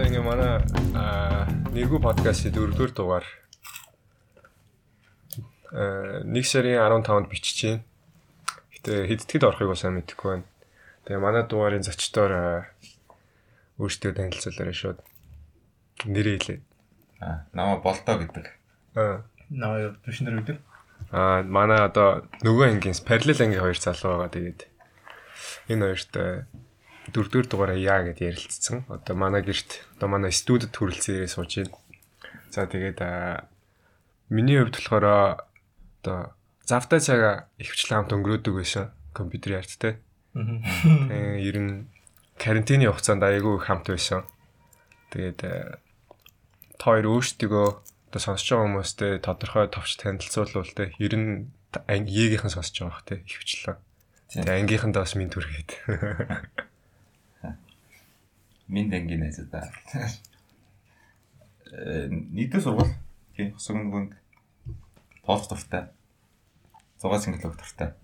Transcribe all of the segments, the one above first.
одоо ингээ манай нэргүү подкастын дөрөвдүгээр дугаар э 1 сарын 15-нд бичиж байна. Гэтэ хэдтгэд орохыг бас сайн мэдэхгүй байна. Тэгээ манай дугаарын зочдоор өөрсдөө танилцуулаарай шууд. Нэрээ хэлээ. Аа, намаа болдоо гэдэг. Аа. Наа биш нэр гэдэг. Аа, манай одоо нөгөө ангийн параллел ангийн хоёр залуу байгаа. Тэгээд энэ хоёрт дөрөвдүгээр дугаараа яа гэд ярилцсан. Одоо манай гэрт одоо манай студид хүрэлцээрээ сууж байна. За тэгээд миний хувьд болохоор одоо завтай цагаа ихвчлэн хамт өнгөрөөдөг байсан компьютерийн арттай. Тэгээ ер нь карантины хугацаанд аягүй их хамт байсан. Тэгээд та хоёр өөрсдөө одоо сонсож байгаа хүмүүстэй тодорхой товч танилцуулвал те ер нь ангийнхын сонсож байгаа бах те ихвчлэн. Тэгээ ангийнхандаа бас минь түргээд. Минь ангийн найзаа. Э нийтээ сургууль. Тийм хосгонгон тоолох дуртай. Зугаа single дуртай.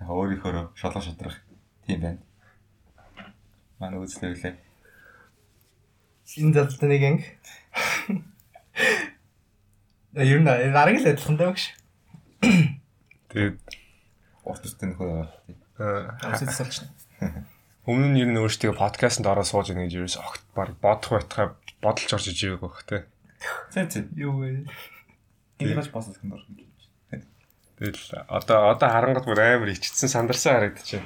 Яг өөрийнхөө шолоо шатрах тийм байна. Манай үзлээ. Энэ залтай нэг анги. Ер нь нарыг л адилхан даа гэж. Тэгээд урт үстэй нөхөө. Амсэд салч. Өмнө нь ер нь өөртөө подкастэнд ороод сууж байгаа гэж ерөөс огт баг бодох байтхаа бодолж орж иж байгааг бах те. Зэ зэ. Юу вэ? Энэ бас бас гэнэ дор. Тэгэл одоо одоо харангат бүр амар ичсэн сандарсан харагдчихэв.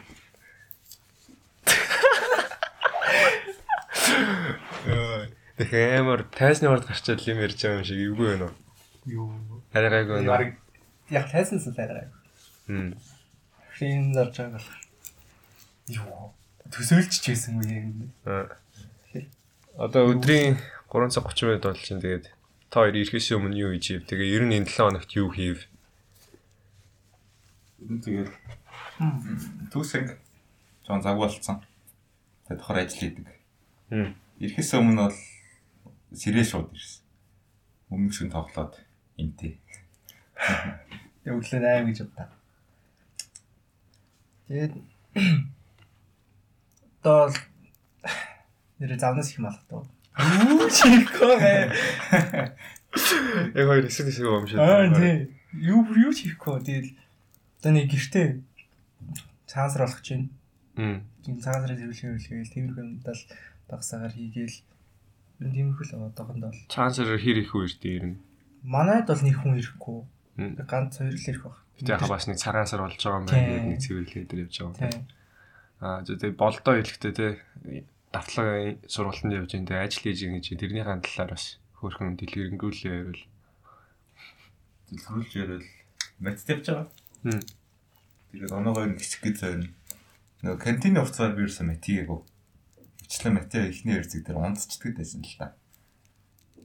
Тэгэхээр амар тайсны орд гарчаад юм ярьж байгаа юм шиг эвгүй байна уу? Юу? Арайгаагүй байна. Яг тайсан л арай. Хм. Хин зарж байгаа. Юу? Төсөөлч ч байсан үү юм. Аа. Одоо өдрийн 3 цаг 30 минут болж чинь тэгээд та хоёр ирэхээс өмнө юу хийж ив? Тэгээ ер нь энэ 7 хоногт юу хийв? Тэгэл түүсэг жоон загвалцсан. Тэгээд тохор ажил хийдэг. Ирэхээс өмнө бол сэрээ шууд ирсэн. Өмнө шин тоглоод энтэй. Яг өглөө 8 гэж бодсон. Тэгээд одоо нэр завнаас их малхтаа. Юу чихгүй гээ. Яг хоёр хэсэг хэсэг юм шиг. Аа тий. Юу юу чихгүй. Тэгээд одоо нэг гэртээ цаансар байна. Хм. Тийм цаансараа зэрүүлэх хэрэглэгээл тиймэрхүү юмдаа л багсаагаар хийгээл энэ тиймэрхүү л одоохондоо л Чансер хэр их үердээ ер нь. манайд бол нэг хүн ирэхгүй. Мм. Ганц хоёр л ирэх баг. Гэтэ яхаа бас нэг цагаан сар болж байгаа юм байна нэг цэвэрлэгээ дээр явж байгаа. Тийм. Аа тэгээ болдоо хэлэхдээ те давтлагын сургалтанд явж энэ ажил хийж байгаа гэж тэрнийхэн талаар бас хөөрхөн дэлгэрэнгүүлээ байвал. Дэлгэрүүлж ярил матт явж байгаа. Тэгээд оноогоор нь гिचг гэж зовно. Нөгөө кантины уцаар би юусан матигээгүй. Ичлэн матиа ихний хэрцэг дээр унтцдаг байсан л та.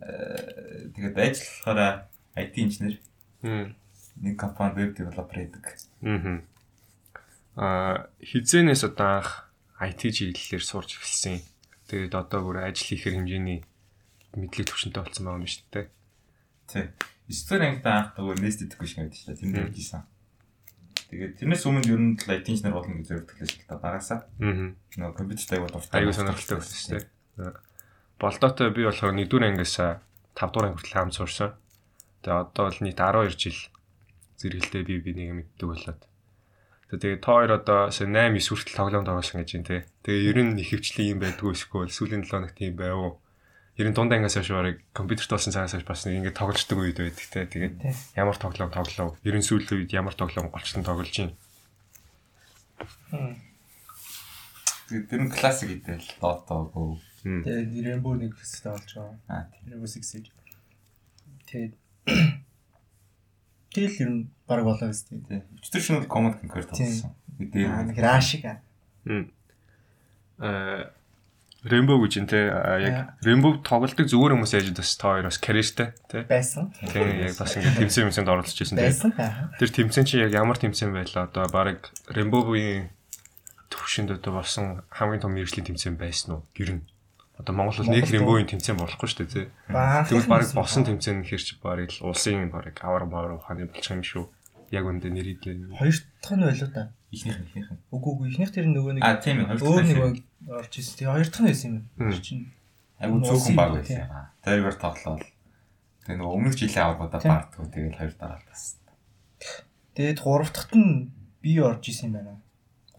Э тэгээд ажиллахаараа IT инженер нэг компани веб девелопер гэдэг. Мм. Аа хизэнээс одоо анх IT чиглэлээр сурч эхэлсэн. Тэгээд одоо бүр ажил хийхэр хэмжээний мэдлэг төвшөнтэй болсон байгаа юм шүү дээ. Тий. 9 дугаар ангид анх нөгөө нэст идэхгүй шиг байдаг шээ. Тэнд явжсэн. Тэгээд тэрнээс өмнө ер нь л IT инженер болно гэж зоригтлээ л та багасаа. Аа. Нөгөө компьютертэй аягүй дуртай. Аюу сонирхолтой байсан шүү дээ. Болдоотой би болохоор 1-р ангиас 5-р анги хүртэл хамт сурсан. Тэгээ одоо бол нийт 12 жил зэрэгэлдээ би би нэг мэддэг болоод. Тэгээ та хоёр одоо 8 9 хүртэл тоглоом тоглосон гэж байна те. Тэгээ ер нь их хвчлэн юм байдгүй эсвэл сүүлийн 7 хоногт юм байв уу? Ер нь дунд ангиас хойш барыг компьютерт болсон цагаас хойш бас нэг ингэ тоглождөг үед байдаг те. Тэгээд ямар тоглоом тоглов? Ер нь сүүлийн үед ямар тоглоом голчлон тоглож байна? Тэгээд тэр нь классик идэл. Dota Go. Хм. Тэгээд Rainbow нэг хэсэгтэй болж байгаа. Аа тийм. Rainbow Six Siege. Тэгээд Тэгэл ер нь баг болоо өстэй. Тий. Өчтөр шинэ Command Conquer тоглосон. Аа Мэдээ. нэг рашиг аа. э Rainbow гэж нэ яг Rainbow тоглолтыг зүгээр хүмүүс яаж бас та хоёр бас карьертэй тий. байсан. Тийм яг бас ингэ тэмцээн юмсэнд оролцож байсан тий. Байсан аа. Тэр тэмцээн чи яг ямар тэмцээн байлаа одоо баг Rainbow-ийн төвшөнд одоо болсон хамгийн том мэрэгжлийн тэмцээн байсан уу? Гэр нь. Одоо Монгол бол нэг Rainbow-ийн тэмцээн болохгүй шүү дээ тий. Тэгвэл баг босон тэмцээн хэр чи баг л улсын баг авар маар ухааны болчих юм шүү. Яг үндэ нэрийдлээ. Хоёр дахь нь байлоо да. Ихнийх нь ихнийх нь. Үгүй үгүй ихнийх тэр нөгөө нэг Аа тийм ээ. хоёр өөр дахь нэг нь. орж ирсэн. Тэгээ хоёр дахь нь байсан юм. Тэр чинь Улсын зөвхөн баг тий. байлаа. Тэргээр тоглоод тэгээ нөгөө өмнөх жилийн аврагуудаа Тий. баардгуу тэгээд хоёр дараа тас. Тэгээд гурав дахьт нь би орж исэн юм байна.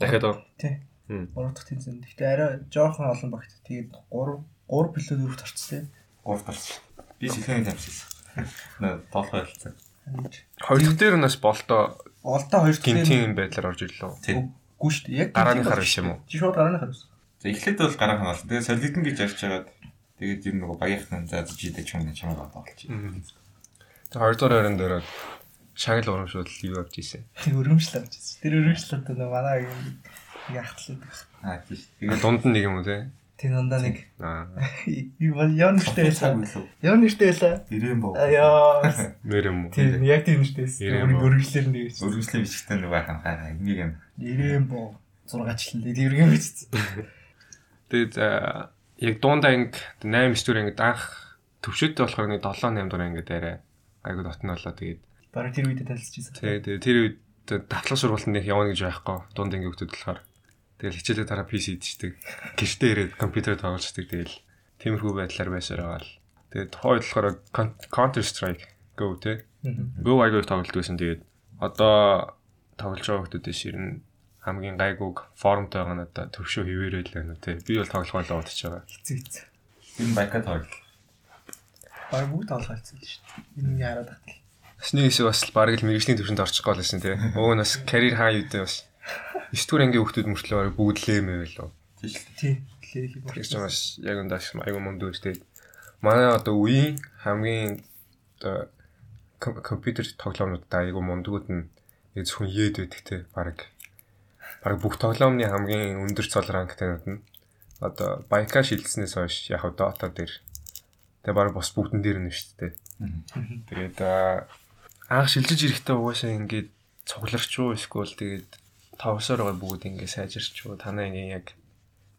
Дахиад уу? Тий. Хм. Гурав дахьт тэнцэн. Гэхдээ арай жоохон олон багт. Тэгээд 3 3 плюс 4-т орчихсон. Гурав дарс. Би сэлхэний тамшиж. Нөө тоглох байлцсан. Хоёр дахь дээр нас болтоо Олдоо хоёр дахь гинтийн байдлаар орж ирлээ. Үгүй шүү дээ. Яг Гарааныхаар биш юм уу? Чи шууд гарааныхаар биш. За эхлээд бол гараа ханаалсан. Тэгээд солигдсон гэж ярьж хагаад тэгээд нь нөгөө багийнхан за жидэж юм чамаа тоглож. Тэгээ хоёрдугаар байран дээр шагнал урамшуул юу авч ийсэн. Өрөмжл авч ирсэн. Тэр өрөмжл одоо нөгөө манай яг ахтлаад байх. Аа. Тэгээ Тэгээд дунд нь нэг юм уу те? Тэр дандаа нэг Аа. юу яа нэртэй үлээ. Яа нэртэй байсан. Ирээн боо. Нэр юм уу? Тэр яг тийм нэртэй байсан. Ирээн Өөрийн боо. өргөжлөр нэгж. Өргөслийн бичгтэн нөгөө байхan хаа энийг юм. Ирээн боо. 6 жилэн дэлгэрэн бичсэн. Тэгээд яг дундаа инг 8 стур ингээд анх төвшөөдтэй болохоор нэг 7 8 дугаар ингээд арай айгуу дотно болоо тэгээд Бараг тэр үедээ тэгээ тэгээ тэр үед татлах сургуультанд нэг явна гэж байхгүй дунд ингээд хөвтөд болохоор тэгэл хичээлээ дараа PC идчихдэг гэртээ ирээд компьютер тоглолцдог тэгэл тиймэрхүү байдлаар байсаар байгаа л тэгээд тухайд болохоор Counter Strike Go те Go айгуу тоглолт байсан тэгээд одоо тоглож байгаа хүмүүсээс ер нь хамгийн гайгууг форумтай байгаа нь одоо төвшөө хിവэрэл байна те би бол тоглох болоо бодож байгаа Хэцүү хэцүү. Энэ байкад хоёр. Бараг бүгд л шүү дээ. Энэ яраад тахтал. Бас нэг хэсэг бас бараг л мэрэгжлийн төвшөнд орчих гол байсан тий. Өө нь бас карьер хаа юу дээ бас. 9 дугаар ангийн хүмүүс мөртлөө бараг бүгд лээмээ байлоо. Тийш л. Тий. Лэхи Тэр чинь бас яг ундаас айгу мунд үүстэй. Манай одоо үеийн хамгийн одоо ком- компьютер тоглоомнууд айгу мундгууд нь яг зөвхөн яд байдаг тий. Бараг бараг бүх тоглоомны хамгийн өндөр цол ранктайнууд нь одоо байка шилжснээс хойш яг одоо Dota дээр тэгээ бараг бас бүгдэн дээр нь шүү дээ. Тэгээд аа, анх шилжиж ирэхдээ угаасаа ингээд цугларч уу эсвэл тэгээд тавсаар байгаа бүгд ингээд сайжирч уу танаа ингээд яг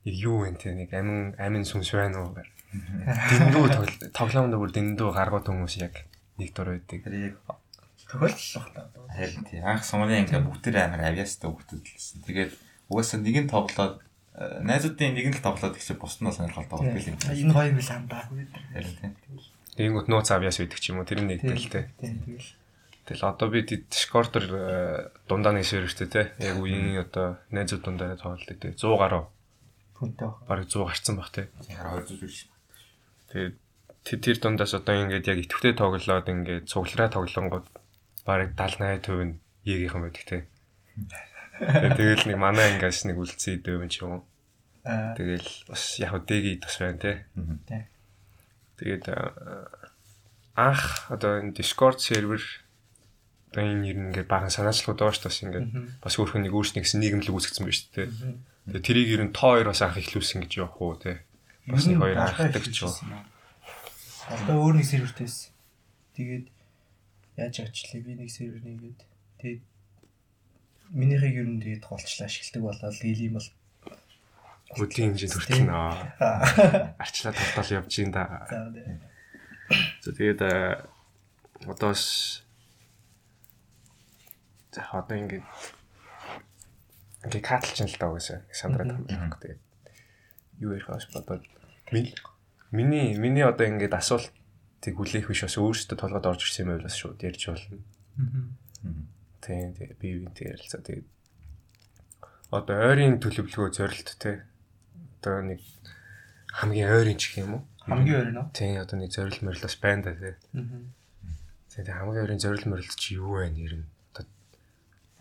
юу вэ те нэг амин амин сүнс байна уу гэр. Дэндүү тогло- тоглоомд бүр дэндүү гаргууд хүмүүс яг нэг дор байдаг. Тэр яг тохиолдлох та. харин тий. Анх сумын ингээ бүгд амар авиастай бүгд лсэн. Тэгээд угаасаа нэг нь тоглоод э, найзуудын нэг нь л тоглоод ихсэ бус нь сонирхолтой байгаа юм. Энэ гоё юм биш амдаа. Харин тий. Тэгэнгүүт нууц авьяас байдаг ч юм уу тэр нэг тэл те. Тий. Тэгэл. Тэгэл одоо би Discord-ор э, дундаа нэг сервертэй те. Яг үеийн одоо найзууд дундаа тоглолт те. 100 гаруй Хүнтэй бараг 100 гарцсан баг те. Хараа хоёр зүйл биш. Тэгээд тэр тэр дундаас одоо ингээд яг идэвхтэй тоглоод ингээд цуглараа тоглонгууд бараг 70 80% нь Е-гийнхэн байдаг те. Тэгэл нэг манай ангиас нэг үлдсэн идэв юм ч юм. Аа. Тэгэл бас яг үдэги идэх байна те. Тэгээд аа, анх одоо энэ Discord сервер одоо энэ ер нь ингээд баган санаачлалууд байгаа шүү дээ. Ингээд бас өөрхөн нэг өөрснөө гэсэн нийгэм л үүсгэсэн байна шүү дээ. Тэгээд тэрийг ер нь тоо хоёроос анх ихлүүлсэн гэж явах уу те. Бас нэг хоёр анхдаг ч юу. Одоо өөр нэг сервертэйс. Тэгээд яаж авчлаа би нэг сервер нэгээд тэгээд минийхийг ер нь тэгээд голчлаа ашигладаг болоод ийм бол Хөдлийн хэмжээнд хүртэл нөө арчлаа тогтоол явж ин да. за тэгээд э, одоо с за одоо ингээд ингээд катлж нь л даа угаасаа сандраад хамгаалах тэгээд юу ярих бас бодоод ми- миний миний одоо ингээд асуултыг хүлээх биш бас өөрөөсөө толгойд орж ирсэн юм байл бас шууд ярьж болно. Тийм тийм би бинтэй ярилцаа. Тэгээд одоо ойрын төлөвлөгөө зорилт те. Одоо нэг хамгийн ойрын ч гэх юм уу? Хамгийн өөр нөө. Тийм одоо нэг зорил морилос байна да тий. Тэгээ хамгийн өөрийн зорил морилт чи юу вэ нэр нь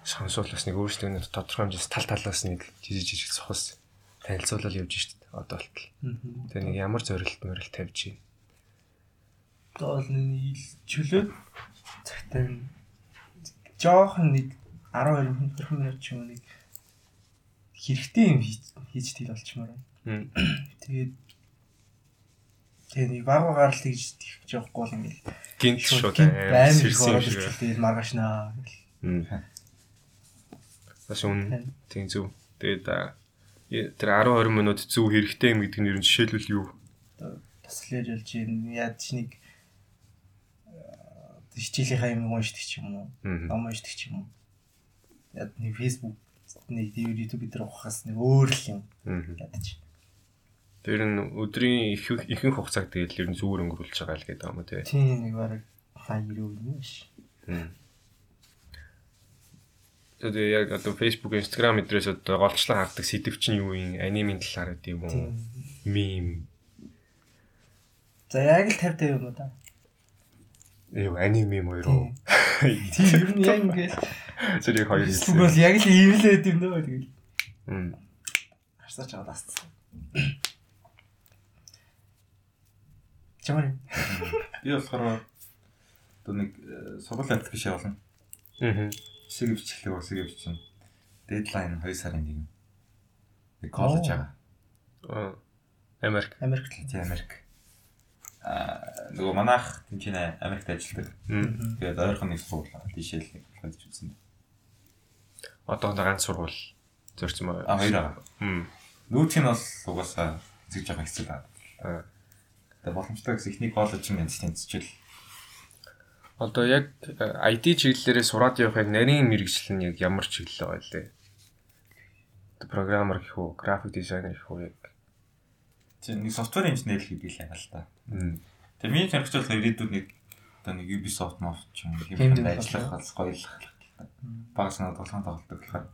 сонсвол бас нэг өөрсдөө нэг тодорхой хэмжээс тал талаас нэг жижиг жижиг цохос танилцуулал явж штт одоо болтол. Тэгээ нэг ямар зорилт морилт тавьж байна. Одоо бол нэг чөлөө цагтаа жоохон нэг 12 минут ч юм уу нэг хэрэгтэй юм хийж тэл болчмоор байна. Тэгээд тэгээ нэг баг багаар л тэгж тэгж явахгүй бол ингээл Гинт шууд амар сэрсэн юм шиг. тэгээд маргаашнаа гэл. Бас үн тийм зөв. Тэгээд тэр 10 20 минут зөв хэрэгтэй юм гэдэг нь ер нь жишээлбэл юу? Таслаж ялж яад чи нэг аа, хичээлийнхаа юм уншдаг ч юм уу. Ном уншдаг ч юм уу. Яад нэг Facebook нэг YouTube дээр ухахаас нэг өөр л юм ядаж. Тэр нь өдрийн их ихэнх хугацааг тэгэл ер нь зүгээр өнгөрүүлж байгаа л гэдэг юм уу тий. Тийм нэг бараг 80 90 юм биш. Тэгээ яг одоо Facebook, Instagram эдрээс одоо голчлон хардаг сэдв чинь юу юм? Анимын талаар гэдэг юм уу? Мим. За яг л 50 50 юм уу та? Юу аними юм уу? Тийм ер нь яг ингээд зэрэг хоёр Facebook бол яг л байд юм дөө тэгэл. Мм. Харсаач аваад асцсан. Чамаар Би болохоор одоо нэг э, сургууль аппликейшн болно. Аа. Хэсэг бичлэг бас хэсэг бичсэн. Дедлайн 2 сарын 1. Би коллеж байгаа. Аа. Америк. Америк Тийм Америк. Аа нөгөө манайх тэнцэнэ Америкт ажилладаг. Тэгээд ойрхон нэг сургууль тийшээ л college үзсэн. Одоо ганц сургууль зорьсон байгаа. А хоёр байгаа. Мм. Нүүтг нь бол угаасаа жоохон хэцүү байна. Аа. Тэгээд боломжтой гэсэн ихний коллежийн энд тэнцчил. Одоо яг э, IT чиглэлээрээ сураад явах яг нарийн мэрэгжил нь яг ямар чиглэл байгаа лээ? Программер гэх үү, график дизайнер гэх үү яг. Тийм нэг софтвер инженер хийдэг л юм л та. Мм. Тэгээд миний хэрэгцэл бол ирээдүйд нэг одоо нэг Ubisoft мофт ч юм тийм ажиллах бас гоё л байна. Багс надад толгойн тоглолдог болохоор.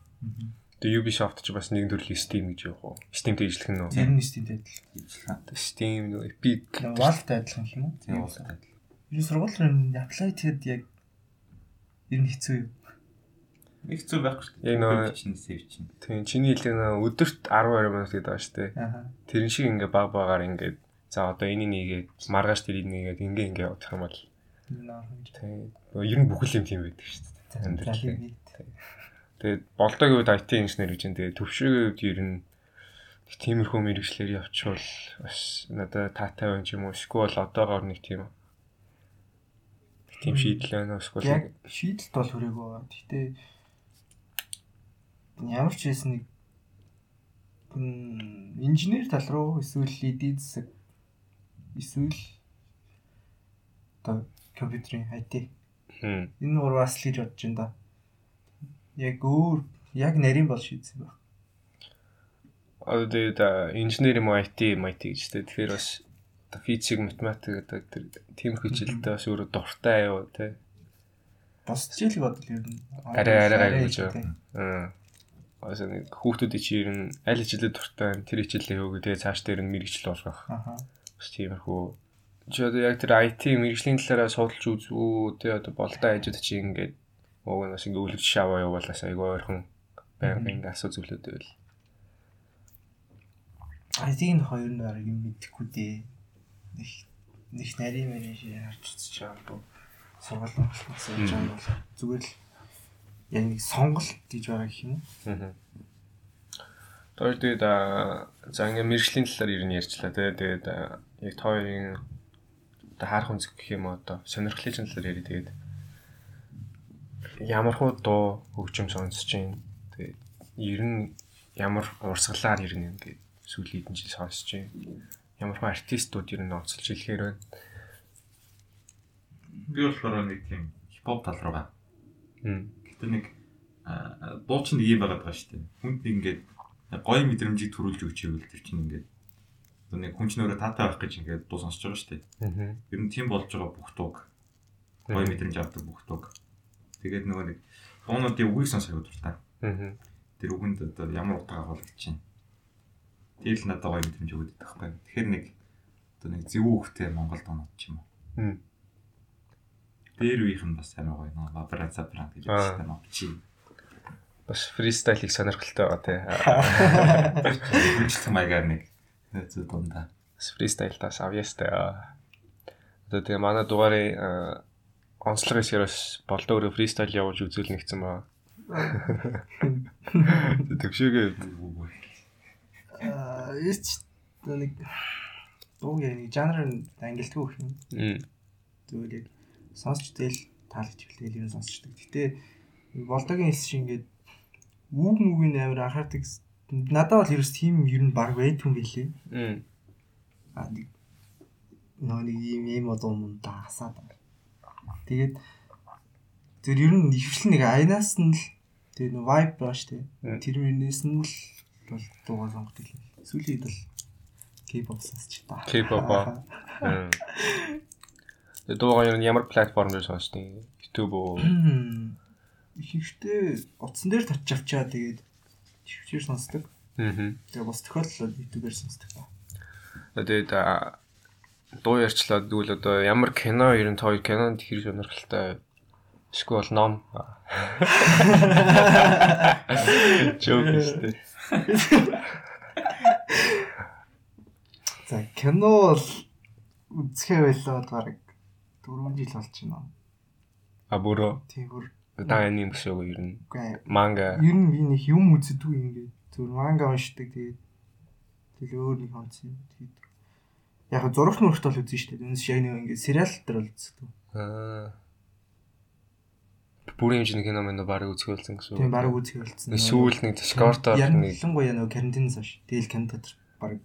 Тэгээ Ubisoft ч бас нэг төрлийн Steam гэж явах уу? Steam-тэй ажиллах нь Тэр нь студент адил. Ажиллах. Steam, Epic. Valve-тай адилхан юм уу? Тийм уулзаад. Энэ сургууль руу apply тэгэд яг ер нь хэцүү юу? Нэг зүг байхгүй шүү Яг нөө- сэв чинь. Тийм чиний хэлдэг нөө өдөрт 12 минут гэдэг байгаа шүү дээ. Аа. Тэрэн шиг ингээ баг багаар ингээ за одоо энийг нэгээд маргааш тэрийг нэгээд ингээ ингээ явах юм бол тийм ер нь бүхэл юм тийм байдаг шүү дээ. Амьдрал. Тэгээд болдоогийн үед IT инженер гэж энэ тэгээд төвшөөгийн үед ер нь тиймэрхүү мэрэгчлэр явчвал бас надад таатай байна ч юм уу эсвэл одоогоор нэг тийм тийм шийдэл байна уу эсвэл Яг шийдэлт бол хүрээгүй байгаа. Гэхдээ ямар ч байсан нэг инженер тал руу эсвэл эдийн засаг эсвэл одоо компьютерийн IT энэ гурваас л гэж бодож байна да. Яг өөр яг нарийн бол шийдсэн баг. Одоо тэгээд инженер юм IT MIT гэж тэ тэгэхээр бас физик математик гэдэг тэр тиймэрхүү хичээлдээ бас өөрөө дуртай юу те. Бос хичээлийг бодвол ер нь Арай, арай гайгүй гэж хичээл. аа Аса нэг хүүхдүүдийн чи ер нь аль хичээлээ дуртай юм тэр хичээлээ өгөө тэгээ цааш дээр нь мэрэгчлэл болгох Аха. бас тиймэрхүү. Чи одоо яг тэр IT мэрэгжлийн талаараа судалж үзүү тэ одоо болдоо ажид чи ингээд уг нь бас ингээд үлгэж шаваа явуулаас айгүй ойрхон байнга ингээд асуу зүйлүүд байвал. IT-ийн хоёр нь арай юм мэдэхгүй дээ. Нэг нэг нарийн мэрийн шиг харж үзэж байгаа бо. Сургууль болохоос яаж байгаа бол зүгээр л яг нэг сонголт гэж байгаа гэх юм? Аа. Тэр тэгээд за ингээ мэрэгжлийн талаар ер нь ярьчлаа тий. Тэгээд яг тооёрын одоо харах үнзэг гэх юм уу одоо сонирхлын талаар ярив тэгээд ямар хуу дуу хөгжим сонсож чинь тэгээд ер нь ямар урсгалаар ер нь ингээ сүүлийн хэдэн жил сонсож чинь ямар хуу артистууд ер нь онцолж хэлэхээр байна. Би болохоор нэг тийм хипхоп тал руугаа. Хм. Гэтэ нэг чинь нэг юм байгаад байгаа шүү дээ. Хүнд ингээд гоё мэдрэмжийг төрүүлж өгч ивэл тэр чинь ингээд одоо нэг хүн чинь өөрөө таатай байх гэж ингээд дуу сонсож байгаа шүү дээ. Ер нь тийм болж байгаа бүх дууг гоё мэдрэмж авдаг бүх дууг. Тэгээд нөгөө нэг дуунуудын үгийг сонсох дуртай. Аа. Тэр үгэнд одоо ямар утга агуулгач чинь. Тэр л надад гоё мэдрэмж байдаг байхгүй. Тэгэхээр нэг одоо нэг зөв үгтэй Монгол дуунууд ч юм уу. Тэр үеийнх нь бас амар гоё нөө бабра забра гэж байна мөн чи. Бас фристайлыг сонирхолтой байгаа тий. Хүчлэг маягаар нэг зөв дундаа. Бас фристайл тас авьяастай. Одоо тэгээ манай дугаарыг аа, онцлог хэсгээрээс болдоо өөрөө фристайл явуулж үзүүл нэгцэн баа. Төвшөөгөө Яач нэг дуу яг нэг жанр нь ангилдгүй гэх юм. Зүгээр яг сонсч тэл таалагч хэлтэл юм сонсчдаг. Гэтэ болдогийн хэлс шиг ингээд үг мүгийн амар анхаардаг. Надад бол ерөөс тийм ер нь баг байдгүй билээ. Аа нэг нэг юм юм одоо юм даасаад. Тэгээд тэр ер нь ихвчлэн нэг айнаас нь л тэр vibe баа штэ. Тэр мөрнээс нь л бол дуугаар сонгодог юм. Сүүлийн үед бол K-pop сонсч та. K-pop аа. Мм. Тэгээ дуугаа ер нь ямар платформ дээр сонсдог? YouTube уу? Ихэнхдээ утсан дээр татчих авчаа тэгээд төвчээр сонсдог. Аа. Тэгээ бас тохиолдол YouTube-ээр сонсдог. Тэгээд а, дуу ярьчлаа дүүл одоо ямар кино ер нь той кинонд хэр сонирхолтой эсвэл ном Жок өстэй. За кино бол үзэхээ байлаад баг 4 жил болж байна. А бүрөө Тийм бүр. Даан аним гэсэн үг ер нь манга. Ер нь би нэг юм үздэг ингээд зөв манга уншдаг тэгээд тэгэл өөр нэг онцсон тэгээд яг зурагт нүрт бол үзэн штэ. Үнэс яг нэг ингээд сериал дээр бол үздэг. аа бүрийн хэмжээний кино мэн баг үзүүлсэн гэсэн Тийм баг үзэх болсон. Сүүл нэг яг нэг ялангуяа нөгөө карантинээс хойш тэгэл кино дотор баг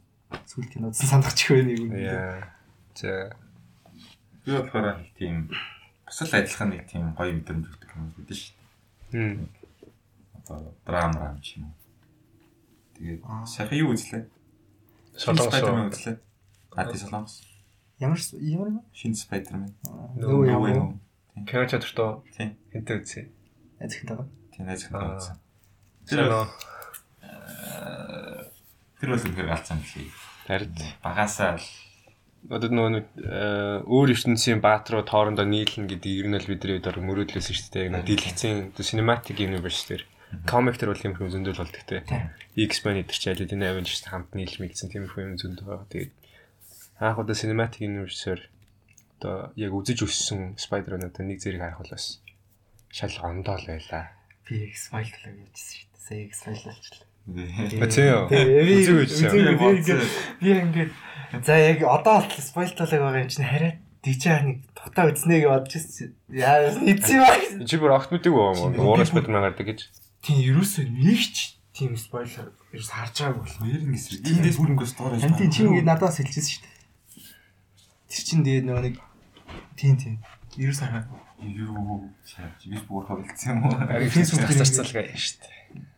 сүүл кино үзсэн санахчих вэ нэг юм. За Би болохоор нэг тийм бас л адилхан нэг тийм гоё мэдрэмж өгдөг юм гэдэг шүү дээ. хм Одоо драм рам ч юм уу. Тэгээд Аа. саяхан юу үзлээ? Солонгос Spider-Man үзлээ. А тий солонгос. Ямар ямар юм? Шинэ Spider-Man. Way юм. Кино чадвартай Тийм. хэнтэй үзье. Ажиг таа. Тийм найз Аа. гэсэн. Кино Тэр бол үнээр галзсан билий. Тард Багасаа л одоо нөгөө нэг э, өөр ертөнцийн баатрууд хоорондоо нийлнэ гэдэг ер нь л бидний өдөр мөрөөдлөөсөн шүү дээ. Яг дэлгэцийн cinematic universe дээр комик төр бол юм хөө зөндөл болдог те. X-Men идэр ч аль энэ Avengers хамт нийлж мэлсэн тиймэрхүү юм зөндөө байгаа. Тэгээд анх удаа cinematic universe-ээр одоо яг үзэж өссөн Spider-Man-уудаа нэг зэрэг харах бол бас шал ондоол байлаа. Би X-File талаа явчихсан шүү дээ. X-File болчихлоо. Би Үзэг үзэг. Би ингээд за яг одоо spoil талаг байгаа юм чинь хараад тийчээ нэг тутаа үзнэ гэж бодож ирсэн. Яа нийцээ ба. Чи бүр огт мэддэг үү? Уурах Spider-Man гардаг гэж. Тийм ерөөсөө нэг ч тийм spoiler ерөөс харж байгаагүй бол. Хоёрын эсрэг. Эндээс бүрэнгөөс доороо. Хантин чи ингээд надаас хэлчихсэн шүү дээ. Тэр чин тэгээд нөгөө нэг тийм тийм. Ерөөс хараа. Юу чаач биш буурхаа бэлдсэн юм уу? Дээр зарцалгаа юм шүү дээ.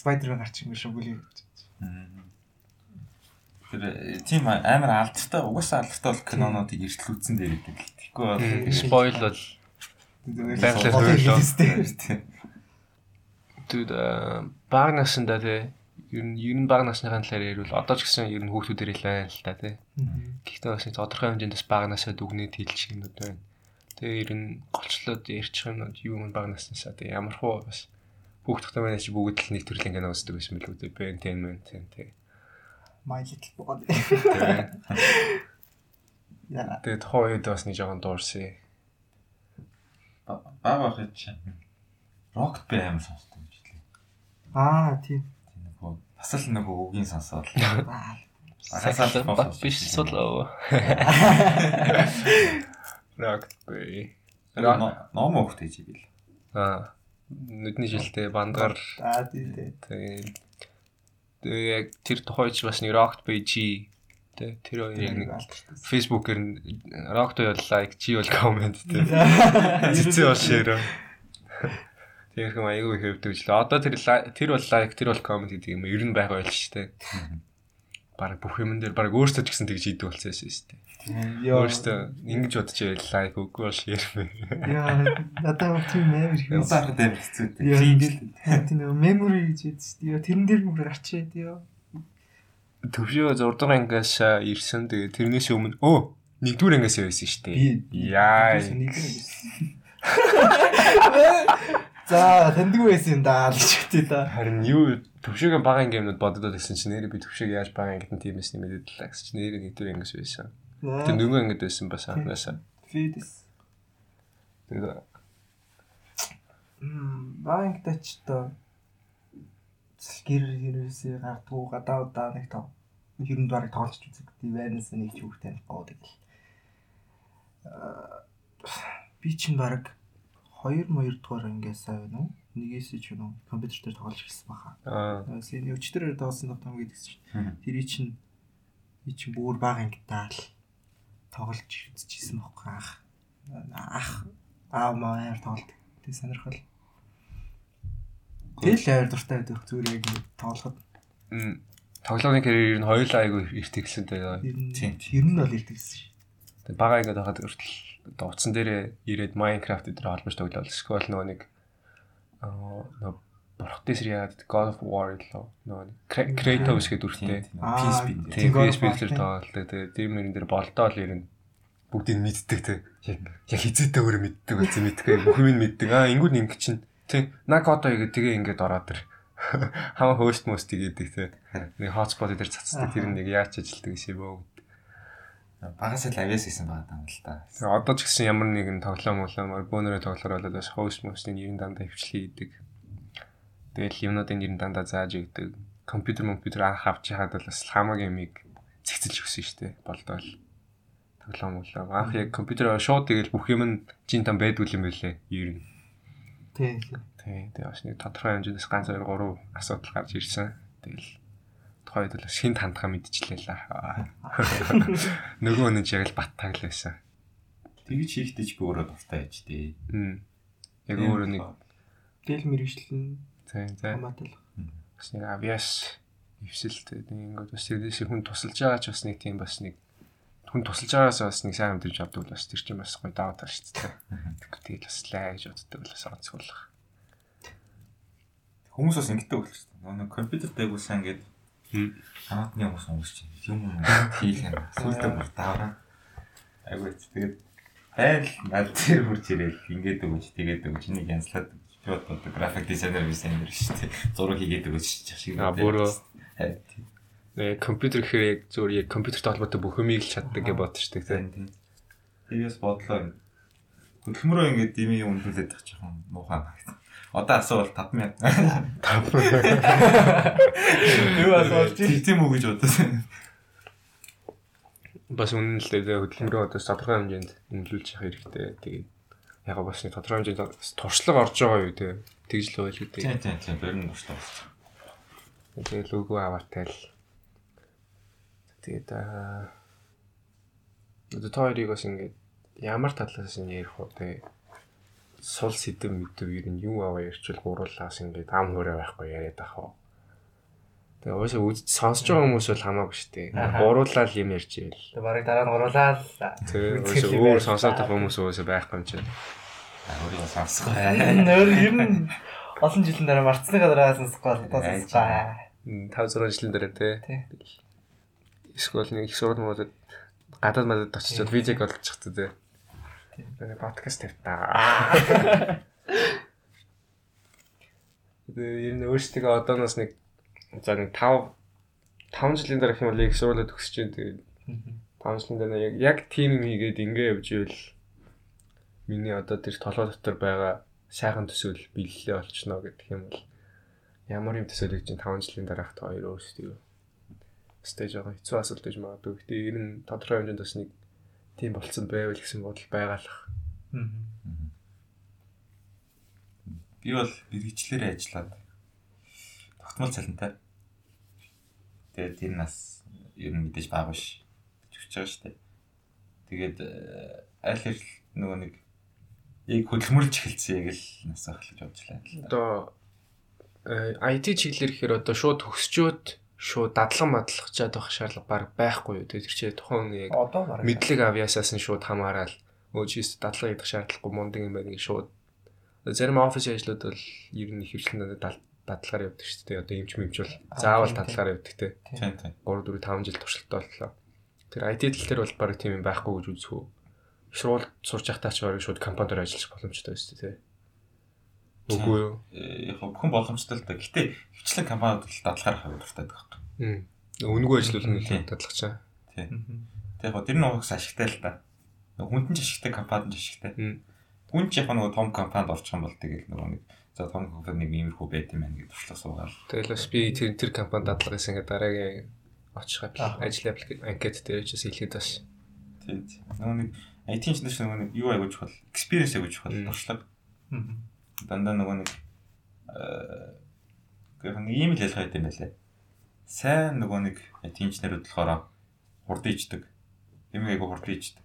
Spider-Man гарч юм шиг бүлээ. Тэр э, тийм амар алдартай угаасаа алдартай бол кинонуудыг эртлүүлсэн дээр гэдэг. Тэгэхгүй бол Spoil бол Байгаль хэлээ. Түд баг насанда те ер нь ер нь баг насныхаа талаар ярил одоо ч гэсэн ер нь хүүхдүүдээр хэлээ л та те. Гэхдээ бас тодорхой хэмжээнд бас баг насаа дүгнээд хэлчих юмуд байна. Тэгээ ер нь голчлоод ярьчих юмуд юу юм баг наснасаа те ямар хуу бас хүүхдтэй манай чи бүгд л нэг төрлийн кино үздэг байсан билүү те. Entertainment те. My little pony. Тэгээ Яа. тэгээ тухайн үед бас нэг жоохон дуурсан. баг байхад чинь Rocket би амар сонсдог гэж хэлээ. Аа тийм. Тийм нөгөө бас л нөгөө үгийн сонсоод Аа. Багасаа л бат биш сулоо. Рак бэй. ном өгтэй чи бил. Аа нүдний жилтэй бандгаар Аа тийм тийм. тэгээ яг тэр тухайч бас нэг Rocket G тэ тэр хоёр яг нэг Facebook-ээр Rocket бол like G бол comment тэ цэцээ бол share. Тэр хэм аягүй хэвдэг л. Одоо тэр тэр бол like тэр бол comment гэдэг юм ер нь байгаа байл шүү дээ. Бараг бүх юм дээр бараг өөртөө ч гэсэн тэгж хийдэг болсон юм шүү дээ. Яа. Өөртөө ингэж бодож байл like үгүй бол share мэ. Яа. Надад тийм их. Юу байхад амар хэцүү дээ. Тийм нэг memory гэж ядч тийм. Тэрэн дээр бүр гарчээ тийм. Төвшөө 6 дугаар ангиас ирсэн. Тэгээ тэрнээс өмнө өө нэгдүгээр ангиас байсан шүү дээ. Яа. За тандгүй байсан юм даа гэж үтэй да. Харин юу төвшөөгийн бага ангиудад боддод гэсэн чинь нэрээ би төвшөөг яаж бага ангид нь тиймээс нэмэдэд л гэсэн чинь нэрээ нэгдүгээр ангиас байсан. Тэр нөгөө ангид байсан бас анхнаасаа. Фидес. Тэгээ Мм, банктай ч то гэр гэрээсээ гардгуу гадаа удаа нэг тав. Хэрэн дуурайг тоолч үзэг. Тийм байнаас нэг ч хүүхд танихгүй тэгэл. Аа би чинь баг 2 2 дугаар ангиасаа байна уу? Нэгээс ч юм компьютер дээр тоглож ирсэн баха. аа Син өчтөр доосон том гэдэг чинь тэрий чинь би чинь бүр баг ангитаа л тоглож үзчихсэн байхгүй ах. Ах аа маяар тоглолт. Тэг сонирхол. Тэгэл авир дуртай байдаг зүгээр яг тоглоход. м тоглооны карьер нь хоёулаа айгүй эрт ихсэн дээ. Тийм. ер нь бол ирдэг гэсэн шүү. Тэгээ бага ингээд байхад хүртэл одоо утсан дээрээ ирээд Minecraft дээр холбож тоглоод Skull нөгөө нэг нөгөө Бурхтын сэр яагаад God of War лөө нөгөө Kratos гэдэг үртэй. PSP тийм. PSP дээр тоглолтой. Тэгээ тэр мөрөн дээр болдоо л ирнэ. Бүгдийг мэддэг те. Яг хизээтэй өөрөө мэддэг байсан мэддэг. Бүх юм мэддэг. Аа ингүүд ингэ чинь. Тийм. Накото гэдэг тэгээ ингээд ороод тэр. Хаа хост мост гэдэг те. Нэг hotspot дээр цацдаг тэр нэг яаж ажилтдаг шиг бөө. Багасаа л авиас хийсэн байгаа юм л та. Тэгээ одоо ч гэсэн ямар нэгэн тоглоом молоо бөөнөрөө тоглохоор болоод бас host most-ийн нэрийн дандаа хвчлээ хийдэг. Тэгэл юмнуудын нэрийн дандаа зааж өгдөг. Компьютер компьютер анх авч яхад бол бас хамаагийн юмыг цэгцэлж өгсөн шүү дээ. Болдоо л тоглоом молоо. Анх яг компьютер шууд тэгэл бүх юм нь жин там байдгүй юм байлээ. Ер нь. Тийм. Тий, тэгээ бас нэг тодорхой хэмжээс ганц 2 3 асуудал гарч ирсэн. Тэгэл тухайд бол шинэ хандхаа мэдчихлээ л. Нөгөө ч яг л бат тагл байсан. Тэгж хийхдээ ч би өөрөө дуртай яж дээ. Мм. Яг өөрөө нэг Дэл мэрэгчлэн тий, тий. хамаатай л. бас нэг авиас ивсэлтэй нэг ингээд бас тэрдээс хүн тусалж байгаа ч бас нэг тийм бас нэг хүн тусалж байгаас бас нэг сайн мэдэрч авдаг бол бас тэр чинь бас гоё даваа тал шүү дээ. Тэгэл бас лай гэж боддог бол бас онцгойлох. Хүмүүс бас ингэдэг болчихсон. Нөгөө нэг компьютер дээгүүсэн ингээд Хм. Хамаатны хүмүүс өнгөрч юм юм хийх юм. Сүлдээ бүр даваа. Айгүй тэгээд байл над тэр хурж ирээл ингээд өгч тэгээд өгч нэг янзлаад би одоо график дизайнер дизайнер шүү дээ. Зураг хийгээд өгч шиг. А бүр нэг компьютер гэхээр яг зөвөр яг компьютертэй холбоотой бүх юмыг л чаддаг гэж бодчихдаг тийм. тийм. Тэгээс бодлоо. Хөдөлмөрөө ингээд дими үнэлээд байгаа жоохон муухай байна. Одоо асуувал 5000. Юу асууж Тийм үү гэж бодсон. Бас үнэн л дээ хөдөлмөрөө одоо тодорхой хэмжээнд нөлөөлж явах хэрэгтэй. Тэгээд яг бас нэг тодорхой хэмжээнд туршлага орж байгаа юу тийм. Тэгж л байл үү. Тийм тийм тийм бэрн дуртай болсон. Тэгээд лого аваатай л. Тэгээд аа одоо тоорыг бас ингээд ямар талаас нь ярих вэ? Тэ сул сэдэв мэдэв ер нь юу аваа ярьчвал гуруулаас ингээд ам хөрөө байхгүй яриад ах уу. Тэгээ уусаа үз сонсож байгаа хүмүүс бол хамаагүй шүү дээ. Гуруулаад юм ярьж ивэл. Тэгээ барыг дараа нь гуруулаа л. Тэгээ уусаа өөр сонсоод байгаа хүмүүс уусаа байхгүй юм чинь. Аа өөрийгөө сонсох. Нөр ер нь олон жилийн дараа марцны гадараа сонсохгүй бол одоо сонсохгүй. 5 6 жилийн дараа тий. Эсвэл нэг их сурал муудад гадаад мадад очичоод видеог олчих тий. Тэгээ подкаст тавьтаа. Тэгээ ер нь өөрсдөө одооноос нэг за нэг 5 5 жилийн дараах юм бол их сурвалаа төгсөж जैन тэгээ 5 жилийн дараа яг яг тим юм хийгээд ингээ явж ивэл миний одоо тэр толгой дотор байгаа сайхан төсөөл бэллээ болчихно гэдэг юм бол ямар юм төсөөлөж чинь 5 жилийн дараах та хоёр өөрсдөө стейж байгаа хэцүү асуулт гэж магадгүй. Гэтэ ер нь тодорхой хэмжээнд бас нэг тийм болцсон байвал гэсэн бодол байгаалах. Би бол бэрхжлэр ажиллаад тогтмол цалинтай. Тэгээд тэр нас ер нь мэдээж бага биш. Төвч байгаа шүү дээ. Тэгээд э, аль хэл нөгөө нэг яг хөдөлмөрлж эхэлсэн яг л нас ах гэж бодож байна. Одоо э, IT чиглэлээр гэхээр одоо шууд төгсчөөд шууд дадлан мадлахчаад байх шаардлага баг байхгүй юу. Тэр чинь тухайн яг мэдлэг авьяасаас нь шууд хамаарал өөчөөс дадлага идэх шаардлагагүй мундаг юм байна гэж шууд зарим офис ажлууд бол ер нь хөвчлэн дадлагаар явдаг шүү дээ. Одоо эмч мэмч бол заавал дадлагаар явдаг те. Тийм тийм. 3 4 5 жил туршилттай боллоо. Тэр IT тал дээр бол баг тийм юм байхгүй гэж үзэх үү. Их сурвалж сурч явахдаа ч барыг шууд компаниар ажиллах боломжтой шүү дээ те. Үгүй юу? Э, Яг бүхэн боломжтой л да. Гэтэ хвчлэн компаниуд л дадлагаар хавь дуртай байдаг. Мм. Үнэгүй ажиллавал нь Тийм. дадлагчаа. Тийм. Тэгээд яг тэр нь уус ашигтай л да. Хүнд нь ч ашигтай, компанид ч ашигтай. Хүн ч яг нөгөө том компанид орчих юм бол тэгэл нөгөө нэг за том компани нэг иймэрхүү байт юм байна гэж туршлага суугаад. Тэгэл бас би тэр тэр компанид дадлага хийсэн гэдэг дараагийн очих Аа. ажил аппликейшн анкет дээр ч бас хэлэхэд бас Тийм. Нөгөө нэг IT инженер шиг нөгөө нэг юу аягүй чухал, experience чухал Мм. туршлага. Мгм. Дандаа нөгөө нэг э гэх нэг ийм л ялгаа юм байлаа. Сайн нөгөө нэг инженерүүд болохоор хурдан ичдэг. Юм аягүй хурдан ичдэг.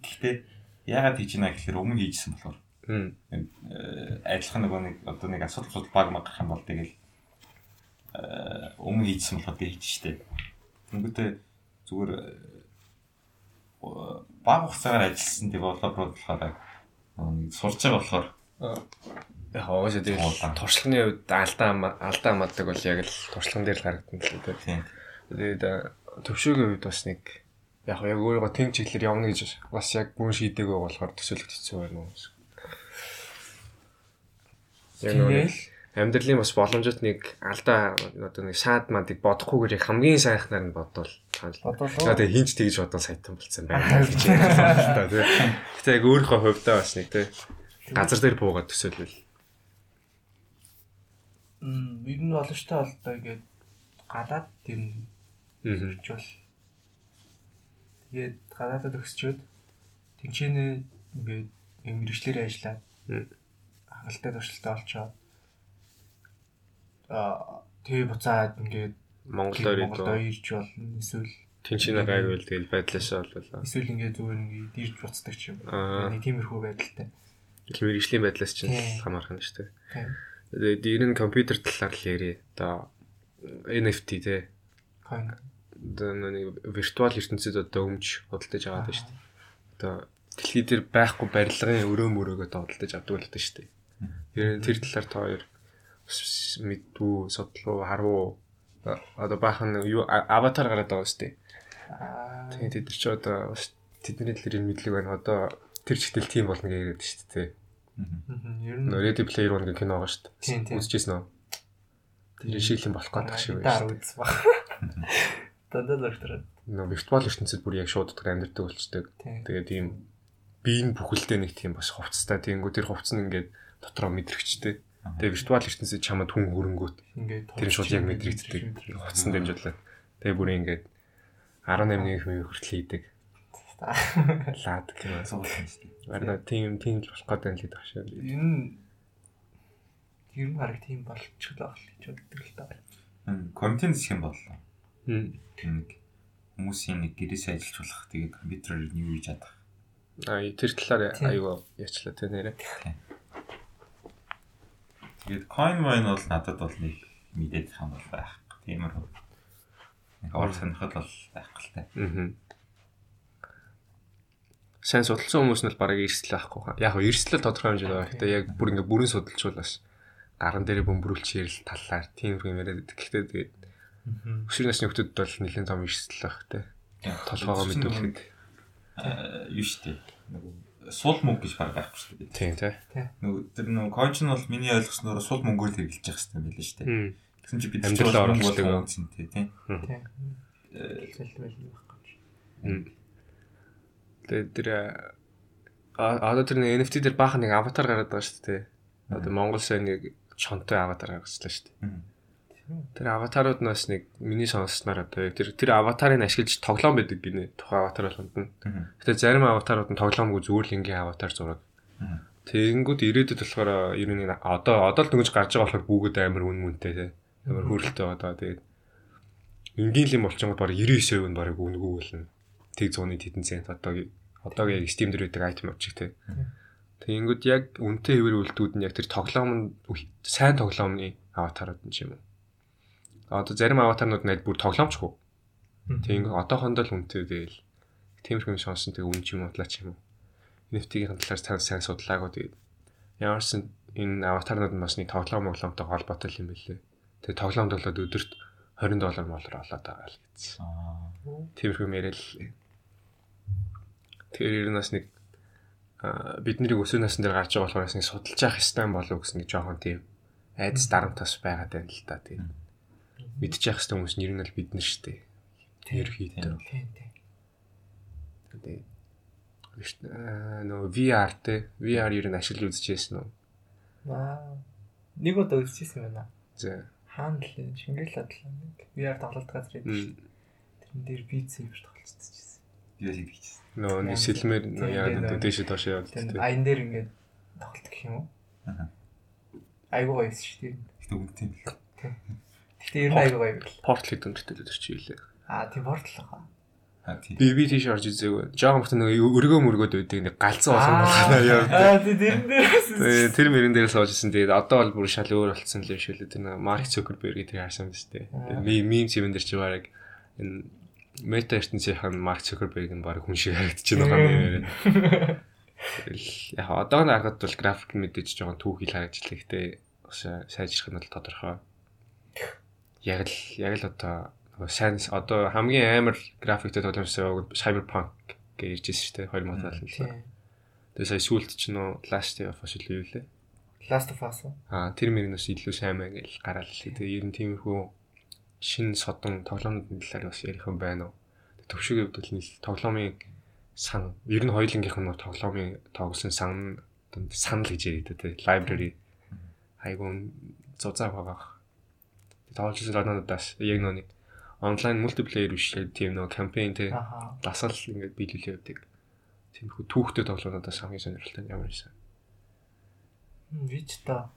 Гэхдээ яагаад хийж ийна гэхээр өмнө хийжсэн болохоор э, адилхан нөгөө нэг одоо нэг асуудал асуудал баг маг гах юм бол тэгэл э, өмнө хийсэн болохоор би хийж штэ. Тэнгүүтээ зүгээр баг хугацаагаар ажилласан девелопер болохоор нэг сурж байгаа болохоор Яг оогоос тэгэл туршлагын хувьд алдаа алдаа амаадаг бол яг л туршлаган дээр л харагдана л дээ. тийм. Тэгээд төвшөөгийн хувьд бас нэг яг яг өөрийгөө тэм чиглэлээр явна гэж бас яг гүн шийдээгөө болохоор төсөөлөх хэцүү байна уу. Яг нэг амьдралын бас боломжит нэг алдаа одоо нэг шаад мадыг бодохгүйгээр хамгийн сайхнаар нь бодвол Бодвол. одоо хинч тэгж бодон сайтан болцсон байна гэж байна. Гэтэ яг өөрийнхөө хувьдаа бас нэг тий газар дээр буугаад төсөөлвөл Мм, ер нь боломжтой бол доо ингээд гадаад Аа. орчвол тэгээд гадаадад өсчөөд тэнцэнэ ингээд юм мэрэгчлэр ажиллаад хангалттай туршилтаа олцоод аа тэгээ буцаад ингээд Монголоор ирж болно эсвэл тэнцэнэ гайвал тэгэл байдлаасаа болвол эсвэл ингээд зүгээр ингээд ирж буцдаг ч юм. Аа. Нэг тиймэрхүү байдалтай. Мэрэгжлийн байдлаас ч Тийм. хамаарх нь шүү дээ. Тэгээд ер нь компьютер талаар л ярив. Одоо NFT те. Coin. Нэг виртуал ертөнцид одоо өмж худалдаж аваад байна шүү дээ. Одоо дэлхий дээр байхгүй барилгын өрөө мөрөөгөө худалдаж авдаг л дээ шүү дээ. Ер нь тэр талаар та хоёр мэдвүү, судлуу, харвуу. Одоо баахан юу аватар гараад байгаа шүү дээ. Тэгээд тэд нар ч одоо тэдний талаар мэдлэг байна. Одоо тэр чигтэл тийм болно гэж яриад шүү дээ. Ер нь Ready Player One гэх кино байгаа шүү дээ. Үзчихсэн үү? Тэр шийдлэн болох гэдэг шиг байна. Даар үз баг. Дандаа доктор. Нөө виртуал ертөнцид бүр яг шууд дотор амьдардаг болчдөг. Тэгээд ийм биеийн бүхэлдээ нэг тийм бас хувцастай тиймгүү тэр хувцас нь ингээд дотроо мэдрэгчтэй. Тэгээд виртуал ертөнцид чамд хүн хөрөнгөт Ингээд тэр шууд яг мэдрэгддэг. Хувцсан дэмжүүлээд. Тэгээд бүр ингээд 18 хүн хүртэл хийдэг. Лаад гэх юм. Суулсан шүү дээ. Арна тийм тийм л болох гэдэг л гэдэг шиг. Энэ ер нь хараг тийм болчихлоо гэж боддог л даа. Контент зэх юм боллоо. Хм. Нэг хүмүүсийн нэг гэрээсээ ажиллаж болох тэгээд компьютерээр нь юу хийж чадах. Аа тэр талаар аюу яачлаа тэ нэрэ. Тэгээд coin mine бол надад бол нэг мэдээд хам бол байх. Тиймэр. Нэг ор сонирхол бол байхгүй л та. Аа. Сайн судалсан хүмүүс нь л бараг эрсдэл байхгүй. Яг нь эрсдэл тодорхой хэмжээнд байгаа. Гэтэ яг бүр ингээ бүрэн судалжуулаас гаран дээр бөмбөрүүлчихээр л талаар тийм юм яриад байдаг. Гэхдээ тэгээд өсвөр насны хүмүүсд бол нэлээд том эрсдэл байх те. Толгоогоо мэдүүлэхэд. Юу штэ. Нэг сул мөнгө гэж баг байхгүй дээ. Тийм те. Нөгөө тэр нөгөө coin нь бол миний ойлгосноор сул мөнгөөр хэрэглэж явах хэрэгтэй дээ. Хм. Тэгсэн чи бид Амьдралаа оруулдаг. юм тий, тий. Тийм. Хм. Тэгээд тэр а одоо тэр нэг NFT дээр баахан нэг аватар гараад байгаа шүү дээ. Одоо Монгол сайн нэг чонтой аватар гаргачлаа шүү дээ. Тэр аватарууднаас нэг миний сонссноор одоо яг тэр тэр аватарыг ашиглаж тоглоом байдаг гинэ тухайн аватар болгонд нь. Гэтэ зарим аватарууд нь тоглоомгүй зүгээр л ингийн аватар зураг. Мгм. Тэнгүүд ирээдүйд болохоор ер нь одоо одоо л дөнгөж гарч байгаа болохоор бүгд амар үн мүнтэй те. Амар хөрөлтэй одоо тэгээд энгийн лим болчихгоо баг 99% нь баг үнгүү болно. Тэг 100-ны тедэн цент одоо одоогийн яг Steam дээр байдаг айтем авчих те. Тэнгүүд яг үнэтэй хэвэр үлдүүд нь яг тэр тоглоом нь сайн тоглоомны аватарууд нь юм. Одоо зарим аватарнууд нь бүр тоглоомчгүй. Тэнгүүд одоохондоо л үнэтэй тэгэл тиймэрхүү юм сонсон тэг үн юм утлаа ч юм уу. NFT-ийн талаар сайн сайн судлаагүй тэгээд ямарсан энэ аватарнууд нь бас нэг тоглоом моглоомтой холбоотой юм байлээ. Тэгээд тоглоомд болоод өдөрт 20 доллар молор олоод байгаа л гэсэн. Тиймэрхүү юм л. Тэгэхээр ер нь бас нэг бидний өсвөр насны дээр гарч байгаа болохоор нэг судалж явах хэрэгтэй болов уу гэсэн нэг жоохон тийм айдас дарамтас байгаад байна л да тийм. Мэдчих хэвээр хүмүүс нь ер нь л бид нар шүү дээ. Ерхийдөө. Тийм тийм. Тэгээд нөө VR те VR ер нь ашиглаж үзчихсэн үү? Аа. Нэг удаа үзчихсэн байна. За. Хаана л энэ Шингэл адлаа нэг VR тоглолт газар байдаг шүү. м, Тэрэн дээр Saber тоглолцсон. Юу хийчихсэн. Нөө нэг сэлмэр нөө Тийм, яа тийм, нэ нөө. дэше доош яваад Тэр те. аян дээр ингээд тоглолт гэх юм уу? Аа. Айгуу гоё шүү дээ. Гэтэ үнэтэй юм л. Гэхдээ ер нь айгуу гоё байл. Портал гэдэг өнөртэй л чи юу лээ. Аа тийм портал хаа. А тий. Би би тийш орж үзээгүй. Жохон бот нэг өргөө мөргөөд байдаг нэг галзуу олон болгоно яа. Аа тий тэрэн дээрээс Тэгээ тэр мөрөн дээр сууж исэн. Тэгээд одоо бол бүр шал өөр болцсон л юм шиг л тэр Марк Цукерберг тэр харсан биз дээ. Би мим чимэн дээр чи бараг энэ мета ертөнцийн Марк Цукерберг нь бараг хүн шиг харагдчихж байгаа юм. Яг одоо нэг харахад бол график мэдээж жоохон түүхий л харагдчихлаа. Гэтэ бас сайжрах нь бол тодорхой. Яг л яг л одоо нөгөө сайн одоо хамгийн амар графиктэй тоглоомсон Cyberpunk гэж ирж байсан шүү дээ 2070 тий. л. Тэгээ сая сүүлд ч нөө Last of Us илүү юу лээ. Last of Us? Аа тэр мөрнөөс илүү сайн маа гэж гараал л. Тэгээ ер нь тиймэрхүү шин содон тоглоомны талаар бас ярих юм байна уу? Төвшөгийн хувьд бол тоглоомын сан ер нь хоёулынгийнх нь тоглоомын тоглосон сан санал гэж яриад тэ library айгуун зузаа байгаа. Тоглолцсон оноодаас яг нэг онлайн мультиплеер биш тийм нөө кампайн тэ дасгал ингээд биелүүлээ явдаг. Тиймэрхүү түүхтэй тоглоомнуудаас хамгийн сонирхолтой нь ямар байсан. Вич та.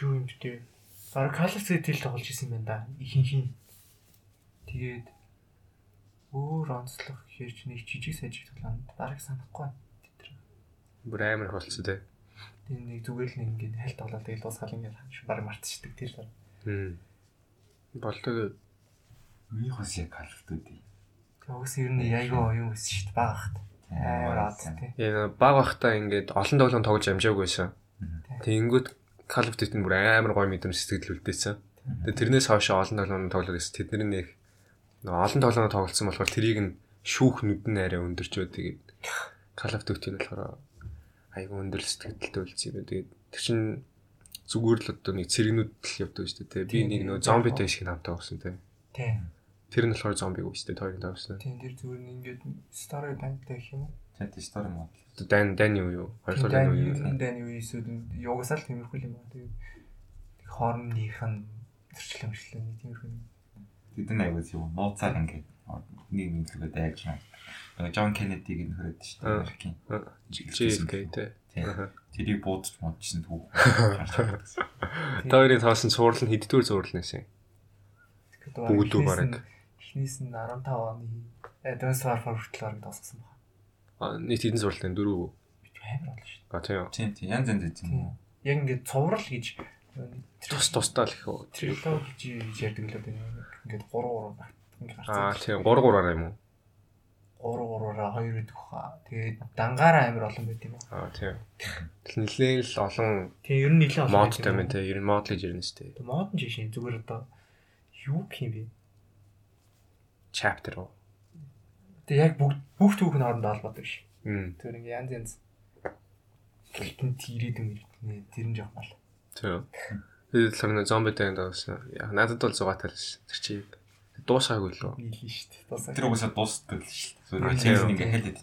Юу юм бэ? Call of Duty-эл тоглож исэн юм байна да. Ихэнх нь. Тэгээд өөр онцлог хэрч нэг жижиг сажиг тоглоомд бараг санахгүй. Тэр. Бүр амар их болцсон тэ. Тэр нэг зүгээр л нэг ингээд хальт тоглоод тэгээд дуусгаал ингээд бараг мартчихдаг тэр л. Хм. Болдог Миний бас яг Duty. Тэгээс ер нь яйгаа оюун өссөн шүү дээ багахт. Амар ад тий. Энэ баг бахта ингээд олон тоглоом тоглож амжаагүйсэн. Тэгэнгүүт Call of Duty бүр амар гой мэдрэмж сэтгэл үлдээсэн. Тэгээ тэрнээс хойш олон тоглоом тоглоод байсан. Тэдний нэг олон тоглоом тоглолцсон болохоор тэрийг нь шүүх нүд нь арай өндөрч бай. Тэгээд Call of Duty нь болохоор айгүй өндөр сэтгэлдээ үлдсэн юм. Тэгээд тэр чинь зүгээр л одоо нэг цэрэгнүүд л явдаг шүү дээ. Би нэг нөгөө зомбитэй шиг болсон те. Тий. Тэр нь болохоор зомбиг үү шүү дээ. Тойрон тавьсан. Тийм тэр зүгээр нэг ингээд банктай гэх юм уу? Чат story мод. Дан даны юу юу? Хоёрдугаар Дан даны юу юу юу? дан юу эсвэл юугасаа л тиймэрхүү юм байна. Тэгээд хоорондынх нь зөрчил өмчлөө нэг тиймэрхүү. юм. Тэд нар аягүй юу нууцаар ингээд нэг нэг зүгээр дайгч байна. Джон Кеннедиг нь хөрөөд шүү дээ. Америкийн. JFK. Тийм. Аха. Тэрийг буудаж модчихсан түүх. Тойрын тоосон цуврал нь хэддүгээр цуврал нэсэн. Бүгд үү бараг. нь- Эхнээс нь 15 оны Advanced Warfare хүртэл орон тосгосон байна. Нийт хэдэн цуврал вэ? Дөрөв. Амар болно шүү А тийм. Тийм тийм янз янз дээ. юм уу? Яг ингээд цуврал гэж Тус тусдаа л их үү? трилоги гэж ярьдаг л дээ. Ингээд 3 3 багт ингээд Аа гарсан. тийм 3 3-аар юм уу? 3 3-аараа 2 идэх хаа. Тэгээд дангаараа амар олон байт юм аа. Аа тийм. Тэгэл нэлээн л олон Тэгээ ер нь нэлээд олон модтай байна те. Ер нь мод л ирнэ сте. Тэгээ мод нь жишээ зүгээр одоо юу юм бэ? Chapter уу. Тэгээ яг бүгд бүх түүх нь хоорондоо холбоотой биш. Тэр ингээ янз янз гэлтэн тийрээд юм ирдэнэ. Тэр нь жоох мал. Тийм. Тэгээд л нэг зомби тань дагсан. Яг надад бол зугаатай л ш. Тэр чи дуусаагүй л үү? Биелээ шүү дээ. Тэр угаасаа дуустал л шүү дээ. Зүгээр ингээд хэлээд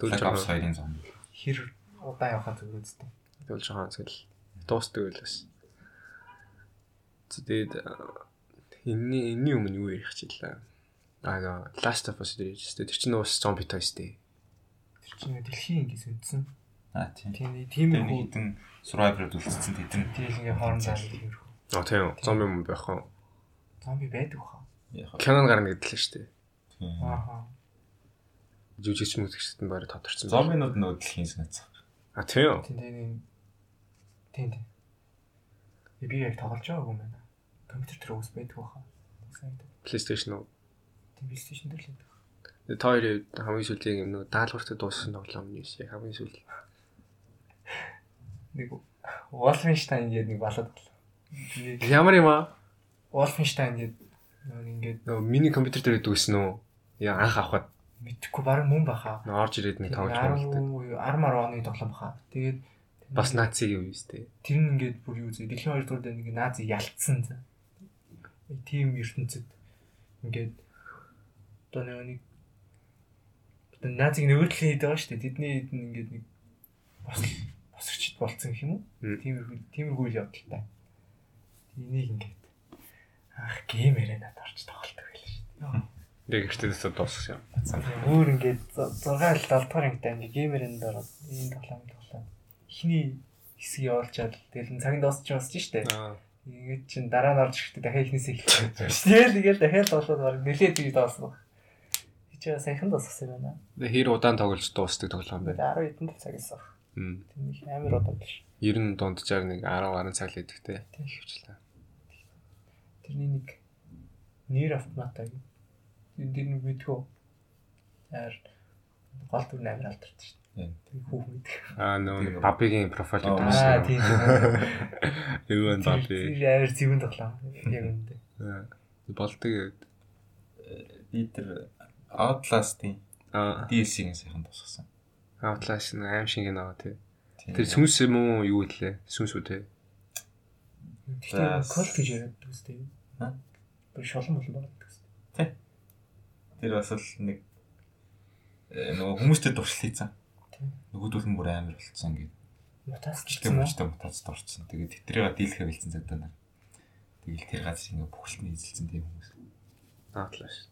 Black Ops жоохон 2-ын зам. хэр удаан явахаа зүгээр үстэй. дүүл жоохон зэл дуустдаг л бас. Тэгээд энэний энэний өмнө юу ярих чилээ? Аа Last of Us дээр ярьж тэр чинь бас зомби той сте. Тэр чинь дэлхийн ингээс үндсэн. Аа тийм. Тийм нэг Тэр нэг хитэн survivor-д үлдсэн тэдэн. тэгэл ингээ хоорондоо тиймэрхүү. Аа тийм. Зомби юм байх уу? Зомби байдаг баха. Яг. Canon гарна гэдэлээ шүү дээ. Тийм. Ааха. Жүжигч мөсгчд нь барыг тодорцсон. Зомбинууд нөө дэлхийн санаац. А тийм. Тийм тийм тийм тийм. Би яг тоглож байгаагүй юм байна. Компьютер дээр үс байдаг. Сайн дээ. PlayStation уу. Тийм PlayStation дээр л байдаг. Тойр хамгийн сүүлийн юм нөө даалгавартай дууссан тоглоом нь юус яг хамгийн сүүл. Нэг Wolfenstein гэдэг нэг балаад. Нэг Ямар юм аа? Wolfenstein гэдэг нэг ингээд Нөө миний компьютер дээр дүүсэн үү? Яа анх авахад мэдхгүй баг мөн баха. нөө орж ирээд нэг тоглож тоглолтой. 10 10 оны тоглоом баха. Тэгээд Бас нациг юу юустэй. тэр нь ингээд бүр юу зэ дэлхийн 2 дугаар дээр нэг нази ялцсан за. Тим ертөнцид ингээд одоо нэг одоо назиг нөөдлөө хийдэг байгаа шүү дээ. Тэдний хэд нь ингээд нэг бос босгочд болцсон гэх юм уу? Тиймэрхүү тиймэрхүү л явдалтай. Энийг ингээд ах геймэрээ надад орж тоглолдог байлаа шүү дээ. Яг ихтэйсээ дууссан юм. Өөр ингээд 6 7 дахь ангитай ингээд геймэрэн дээр ийм тоглоом тоглоом. Эхний хэсгийг явуулчаад тэгэл цагийн дуусч басж штэ. Аа. Ингээд чин дараа нь орж ирэхдээ дахиад эхнээсээ эхэлж. Тэгэл тэгэл дахиад тоглоод баг нэлээд бий доосон. Ч саяхан дуусгасан юм байна. Хэр удаан тоглож дуустдаг тоглоом бэ? Тэгээд 10 хэдэн цаг. Мм. Тэмих амар удаан биш. 90 дунджаар нэг 10 гаруй цаг л идэхтэй. Тийм. Хөвчлээ. Тэрний нэг нэр автоматаа гэх. Энд нэг мэдгөө. Аар гол дүр амар алдарч шүү дээ. Тийм. Тэр хүүх мэдэх. Аа нөө папигийн профайл Аа, гэдэг Аа тийм. Юу вэ папи? Тэр амар зэвэн тоглоом. Яг үнэндээ. Аа, Болдог. Би тэр Outlast-ийн Аа, DLC-ийн сайхан тусгасан. Outlast нэг аим шиг нэг тий. Тийм. Тэр сүнс юм уу юу гэлээ? Сүнс үү те? Тэгэхээр кол гэж яриад үстэй. Ха? Би шолон болон байгаа гэсэн. Тэр бас л нэг э, нөгөө хүмүүстэй дуршил хийцэн. Тийм. Нөгөөдөл нь бүр амар болцсон Чихтэй гэсэн үү? мөчтэй мутацд орцсон. Тэгээд тэтрийг дийлхэ хэлсэн цагдаа нар. Тэгэл тэр газар ингээд бүхэлдээ эзэлсэн тийм хүмүүс. Outlast.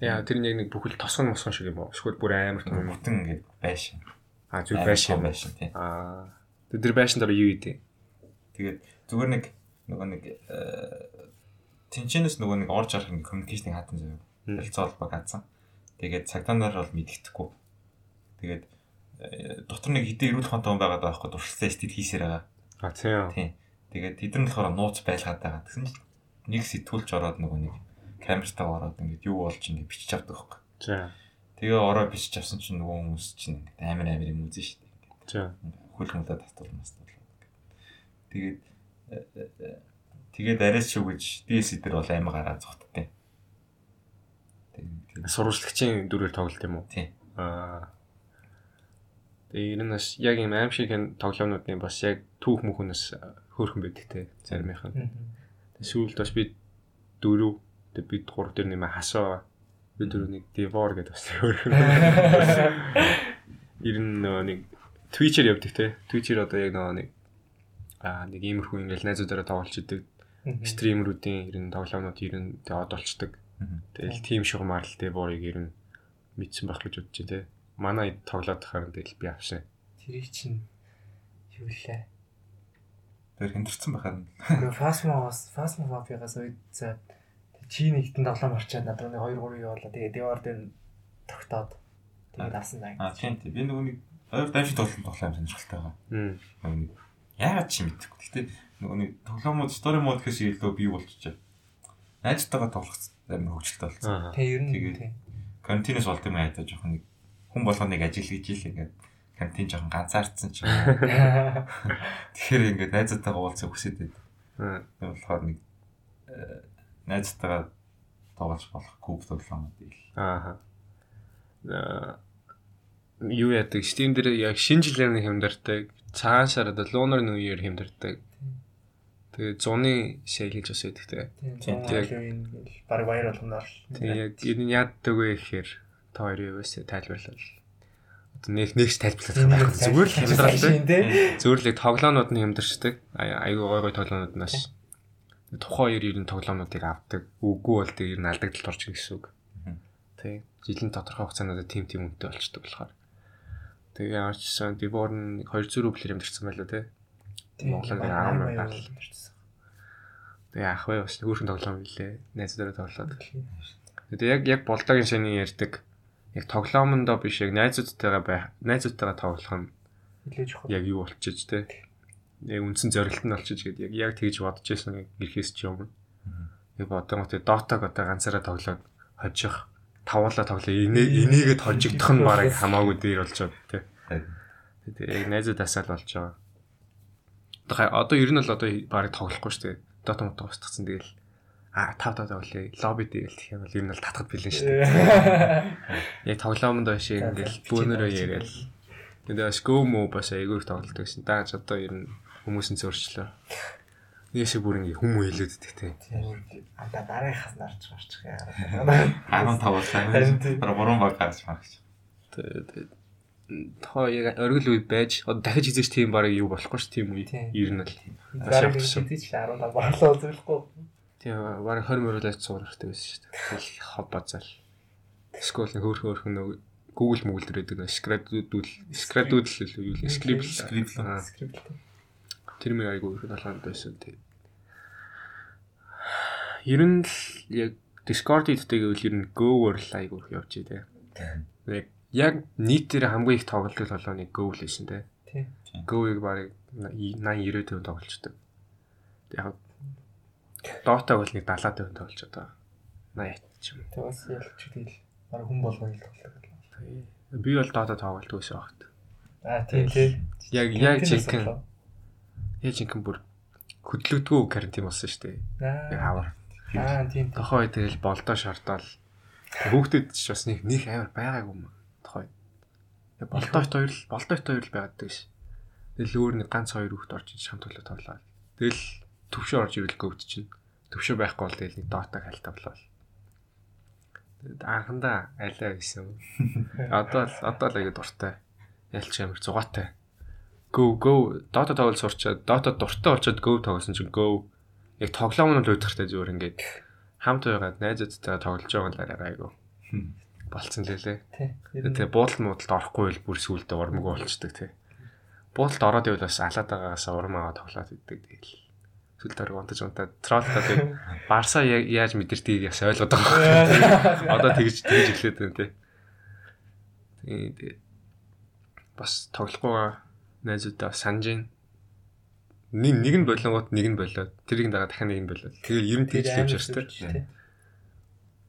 Яа, тэр нэг нэг бүхэл тосгон мосгон шиг юм уу? Эсвэл бүр амар том юм? Бүтэн ингээд байшин. Аа, зүг Амар байш юм. том байшин тийм. Аа. Тэр байшин дээр юу ийдэ? Тэгээд зүгээр нэг нөгөө нэг тэнчэнэс нөгөө нэг орж арах нэг коммуникейшн хатан. Мм. Хэлцээ холбоог хатсан. Тэгээд цагдаа нар бол мэддэхгүй. Тэгээд э, дотор нэг хитэ эрүүл хонтой хүн байгаад байгаа байхгүй дуршилсан стил хийсээр байгаа. Аа, тийм. Тийм. Тэгээд тэд нар болохоор нууц байлгаад байгаа. Тэгсэн чинь нэг сэтгүүлч ороод нөгөө нэг камертаа ороод ингээд юу болж ингээд бичиж авдаг байхгүй. За. Тэгээ ороо бичиж авсан чинь нөгөө хүмүүс чинь ингээд амар амар юм үзэн шүү дээ. За. хөлхмөдө татуулмаас татуулаад. Тэгээд э, э, э, тэгээд арайс шүү гэж DS дээр бол аймаг гараа зогтдیں۔ Тэгээд Сурвалжлагчийн дүрээр тоглолт юм уу? Тийм. Аа. Тэгээ ер нь бас яг юм аим шиг тоглоомнуудын бас яг түүх мөхөнөөс хөөрхөн байдаг те заримийнх нь. Тэгээ сүүлд бас би дөрөв тэгээ бид гурав дээр нэмэ хасаа би дөрөв нэг devor гэдэг бас хөөрхөн. Ер нь нөгөө нэг Twitch-ээр явдаг те. Twitch-ээр одоо яг нөгөө нэг аа нэг иймэрхүү ингээл найзуудаараа тоглож идэг стримерүүдийн ер нь тоглоомнууд ер нь тэгээ од болчдөг. Мгм. Тэгэл тим шугамар л devor-ыг ер нь мэдсэн байх гэж бодож те. Манай тоглоод тахаар тэгэл би авсан. Тэрийг чинь юу лээ? тэр хэмтэрсэн байхад Фасмогоос Фасмофобиагаас үед за чи нэгтэн тоглоом орчаад надад нэг 2 3 юу болоо. Тэгээ Devor дээр тогтоод тэгээд авсан даа. аа тийм тийм би нөгөө нэг хоёр дайшин тоглолт тоглоом сонирхолтой байгаа. Нөгөө нэг яагаад чи мэдэхгүй. Гэтэ нөгөө нэг тоглоомод story mode гэхээс илүү бий болчихоо. Найзтайгаа тоглох амар хөвгөлтэй болсон. Аа. Тэгээ ер нь Тэгээд-. Континус болт юм айдаа жоохон нэг хүн болгоныг ажил хийж ил ингээд кантин жоохон ганцаардсан ч. Тэгэхээр ингээд найзтайгаа уулзах хүсэж байд. Аа. Болохоор нэг э, найзтайгаа тоглож болох куб тоглоомод ил. Аа. Юу яадаг Steam дээр яг шинэ нэг хэмдэрдэг. Цагаан сард Lunar New Year хэмдэрдэг. Тэгээ зуны сейл хийж бас байдаг те. Тийм. яг- Тийм. Бараг баяр болгоноор. Тэгээ яг энэ нь яаддаг вэ гэхээр та хоёр юу вэ тайлбарлал. Одоо нэг нэгч тайлбарлах байх. Зүгээр л хямдрал те. Зүгээр л яг тоглоомнууд нь хямдарчдаг. Ай- Айгуу гой гой тоглоомнууднаас тухайн хоёр ер нь тоглоомнуудыг авдаг. Үгүй бол тэг ер нь алдагдaltaд орчих гэсэн үг. Тэг. Жилийн тодорхой хугацаанд тим тим үнэтэй болчдөг болохоор. Тэгээ ямар ч гэсэн Devor нь 200 рублээр хямдарсан байлаа те. Монголоор 10 мянгаар л. Тэгээ ах вэ бас өөрхөн тоглоом билээ. Найзуудаараа тоглоод. Тэгээ яг яг болдогийн шаны ярьдаг яг тоглоомондоо биш яг найзуудтайгаа байх найзуудтайгаа тоглох нь Илээж чухал. яг юу болчихж те. Яг үндсэн зорилт нь болчихж гээд яг яг тэгж бодож байсан гэрхээс ч юм. Яг бодонгот дотаг одоо ганцаараа тоглоод хожих тавуулаа тоглоо энийг энийгэд хожигдох нь бараг хамаагүй дээр болж байгаа те. Тэгээ яг найзуудаасаа л болж байгаа. Одоо одоо ер нь л одоо бараг тоглохгүй шүү дээ. Дота мото устгацсан тэгэл а тав тав тоглоё. Лобби дээр л юм бол ер нь л татгад билэн шүү дээ. Яг тоглоомонд байшаа ингээл бөөнөрөө яриад. Тэгээ бас mo бас айгүй тоглолт гэсэн. Дааж одоо ер нь хүмүүсийн зөрчлөө. Нийсээ бүр ингээ хүм хэлээд идэх те. Анда дараагаас нарч гарчих яа. 15 боллаа. Харин тийм. Тэр 3 баг гарч марч. Тэгээд тоо яг оргил үе байж одоо дахиж хийж тийм бараг юу болохгүй ш тийм үе. Тийм. Ер нь л. Зарим хэдий ч 15 болоо зөвлөхгүй. Тийм бараг 20 мөрөлж суур хэрэгтэй байсан шүү дээ. Тэгэл хоб базаал. Скол нэг хөөрхөн хөөрхөн нэг Google дээр байдаг нэг скрадуудул скрадууд л юу л. Аа, Скрипт. Тэр мөр айгүй их толгойд байсан тийм. Ер нь л яг Discord иддэг гэвэл ер нь Go-оор л айгүй их явж дээ. Яг яг нийтээр хамгийн их тоглолт болоо нэг Go л байсан. Тий. Go-ыг барыг 80 90% тоглолцдог. Яг Dota бол нэг 70% тоглож одоо 80 ч юм. Тэг бас ялч тэгэл баг хүн болгоно л тоглох. Би бол Dota тоглолтгүй байсан багт. Аа тий тий. Яг яг жинхэнэ яг жинхэнэ бүр хөдлөгдгөө карантин болсон шүү дээ. Яг Аа хавар. аа тийм. Тохоо тэгэл болдоо шартаал. Хүүхдэд ч бас нэг нэг амар байгаагүй юм. Тохоо. Яг болдоо ит хоёр л болдоо ит хоёр л байгаад байсан. Тэгэл өөр нэг ганц хоёр хүүхд орж иж хамт төлөө тоглоо. Тэгэл төвшөө орж ирэл гөвд чинь. Төвшөө байхгүй бол тэгэл нэг дотаг. Тэгэд анхандаа алаа гэсэн. Одоо л одоо л ингэ дуртай. Ялч амар зугаатай. Go go Dota тоглож сурчаад Dota дуртай болчиход Go тоглосон чинь Go яг тоглоом нь л үүдэрхтэй зүгээр ингээд хамт байгаад найзуудтай тоглож байгаа арай айгу. Болцсон лээ. Тий. Тэгээ буудалд муудалд орохгүй л бүр сүулдэ урмгүй болчдөг тий. Буудалд ороод ивэл бас алаад байгаагаас урмаа тоглоод идэг тэгэл. Сүлдээр унтаж унтаад троллтаа тэг Барса яаж мэдэрдгийг яс ойлгоод байгаа. Одоо тэгж тэгж эхлээд байна тий. Тэгээ бас тоглохгүй найзуудаа санаж ийн. Нэг нэг нь болонгууд нэг нь болоод тэрийг дагаа дахин нэг нь болоод. Тэгэл ер нь тэгж тэгж ярьж тий.